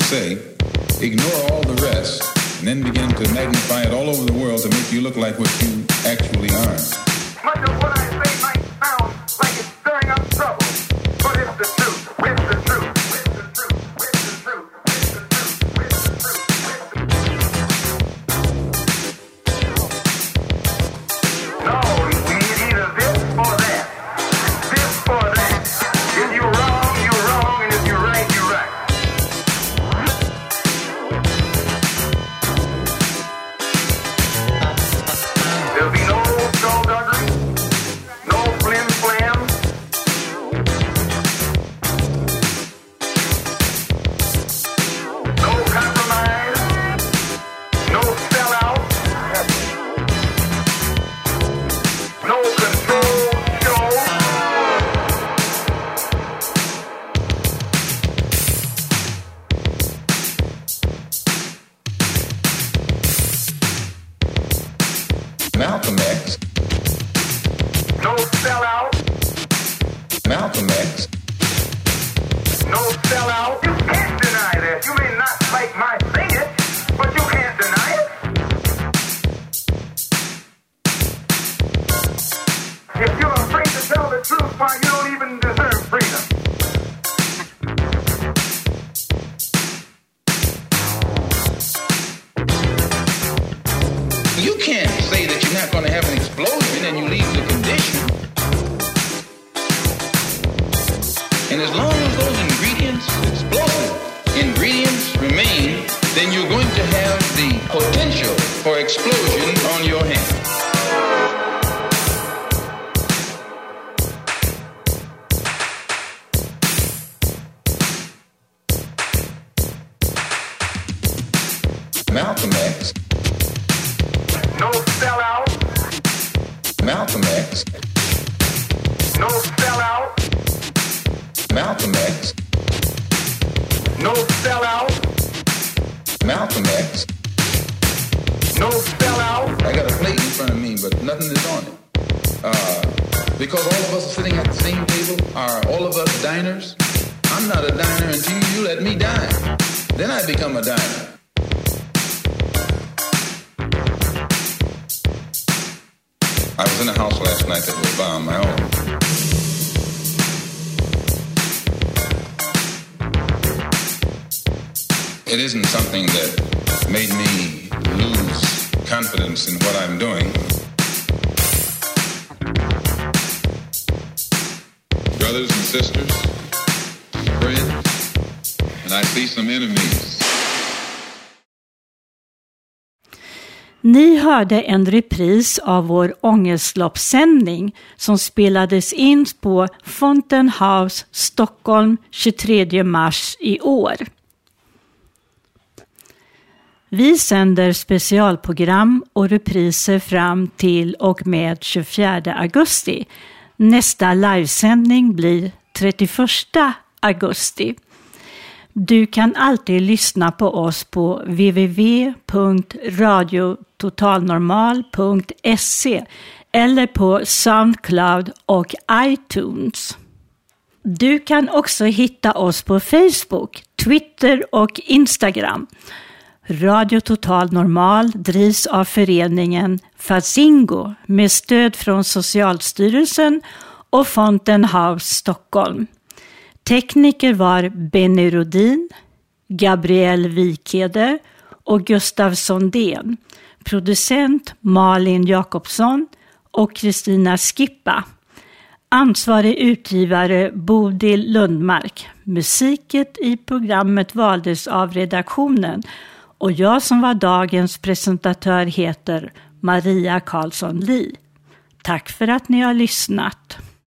[SPEAKER 32] Sei. And
[SPEAKER 35] you leave the condition. And as long
[SPEAKER 1] hörde en repris av vår ångestloppssändning som spelades in på Fountain House, Stockholm 23 mars i år. Vi sänder specialprogram och repriser fram till och med 24 augusti. Nästa livesändning blir 31 augusti. Du kan alltid lyssna på oss på www.radiototalnormal.se eller på Soundcloud och iTunes. Du kan också hitta oss på Facebook, Twitter och Instagram. Radio Total Normal drivs av föreningen Fazingo med stöd från Socialstyrelsen och Fountain House Stockholm. Tekniker var Benny Rodin, Gabriel Wikeder och Gustav Sondén. Producent Malin Jakobsson och Kristina Skippa. Ansvarig utgivare Bodil Lundmark. Musiket i programmet valdes av redaktionen och jag som var dagens presentatör heter Maria Karlsson Li. Tack för att ni har lyssnat.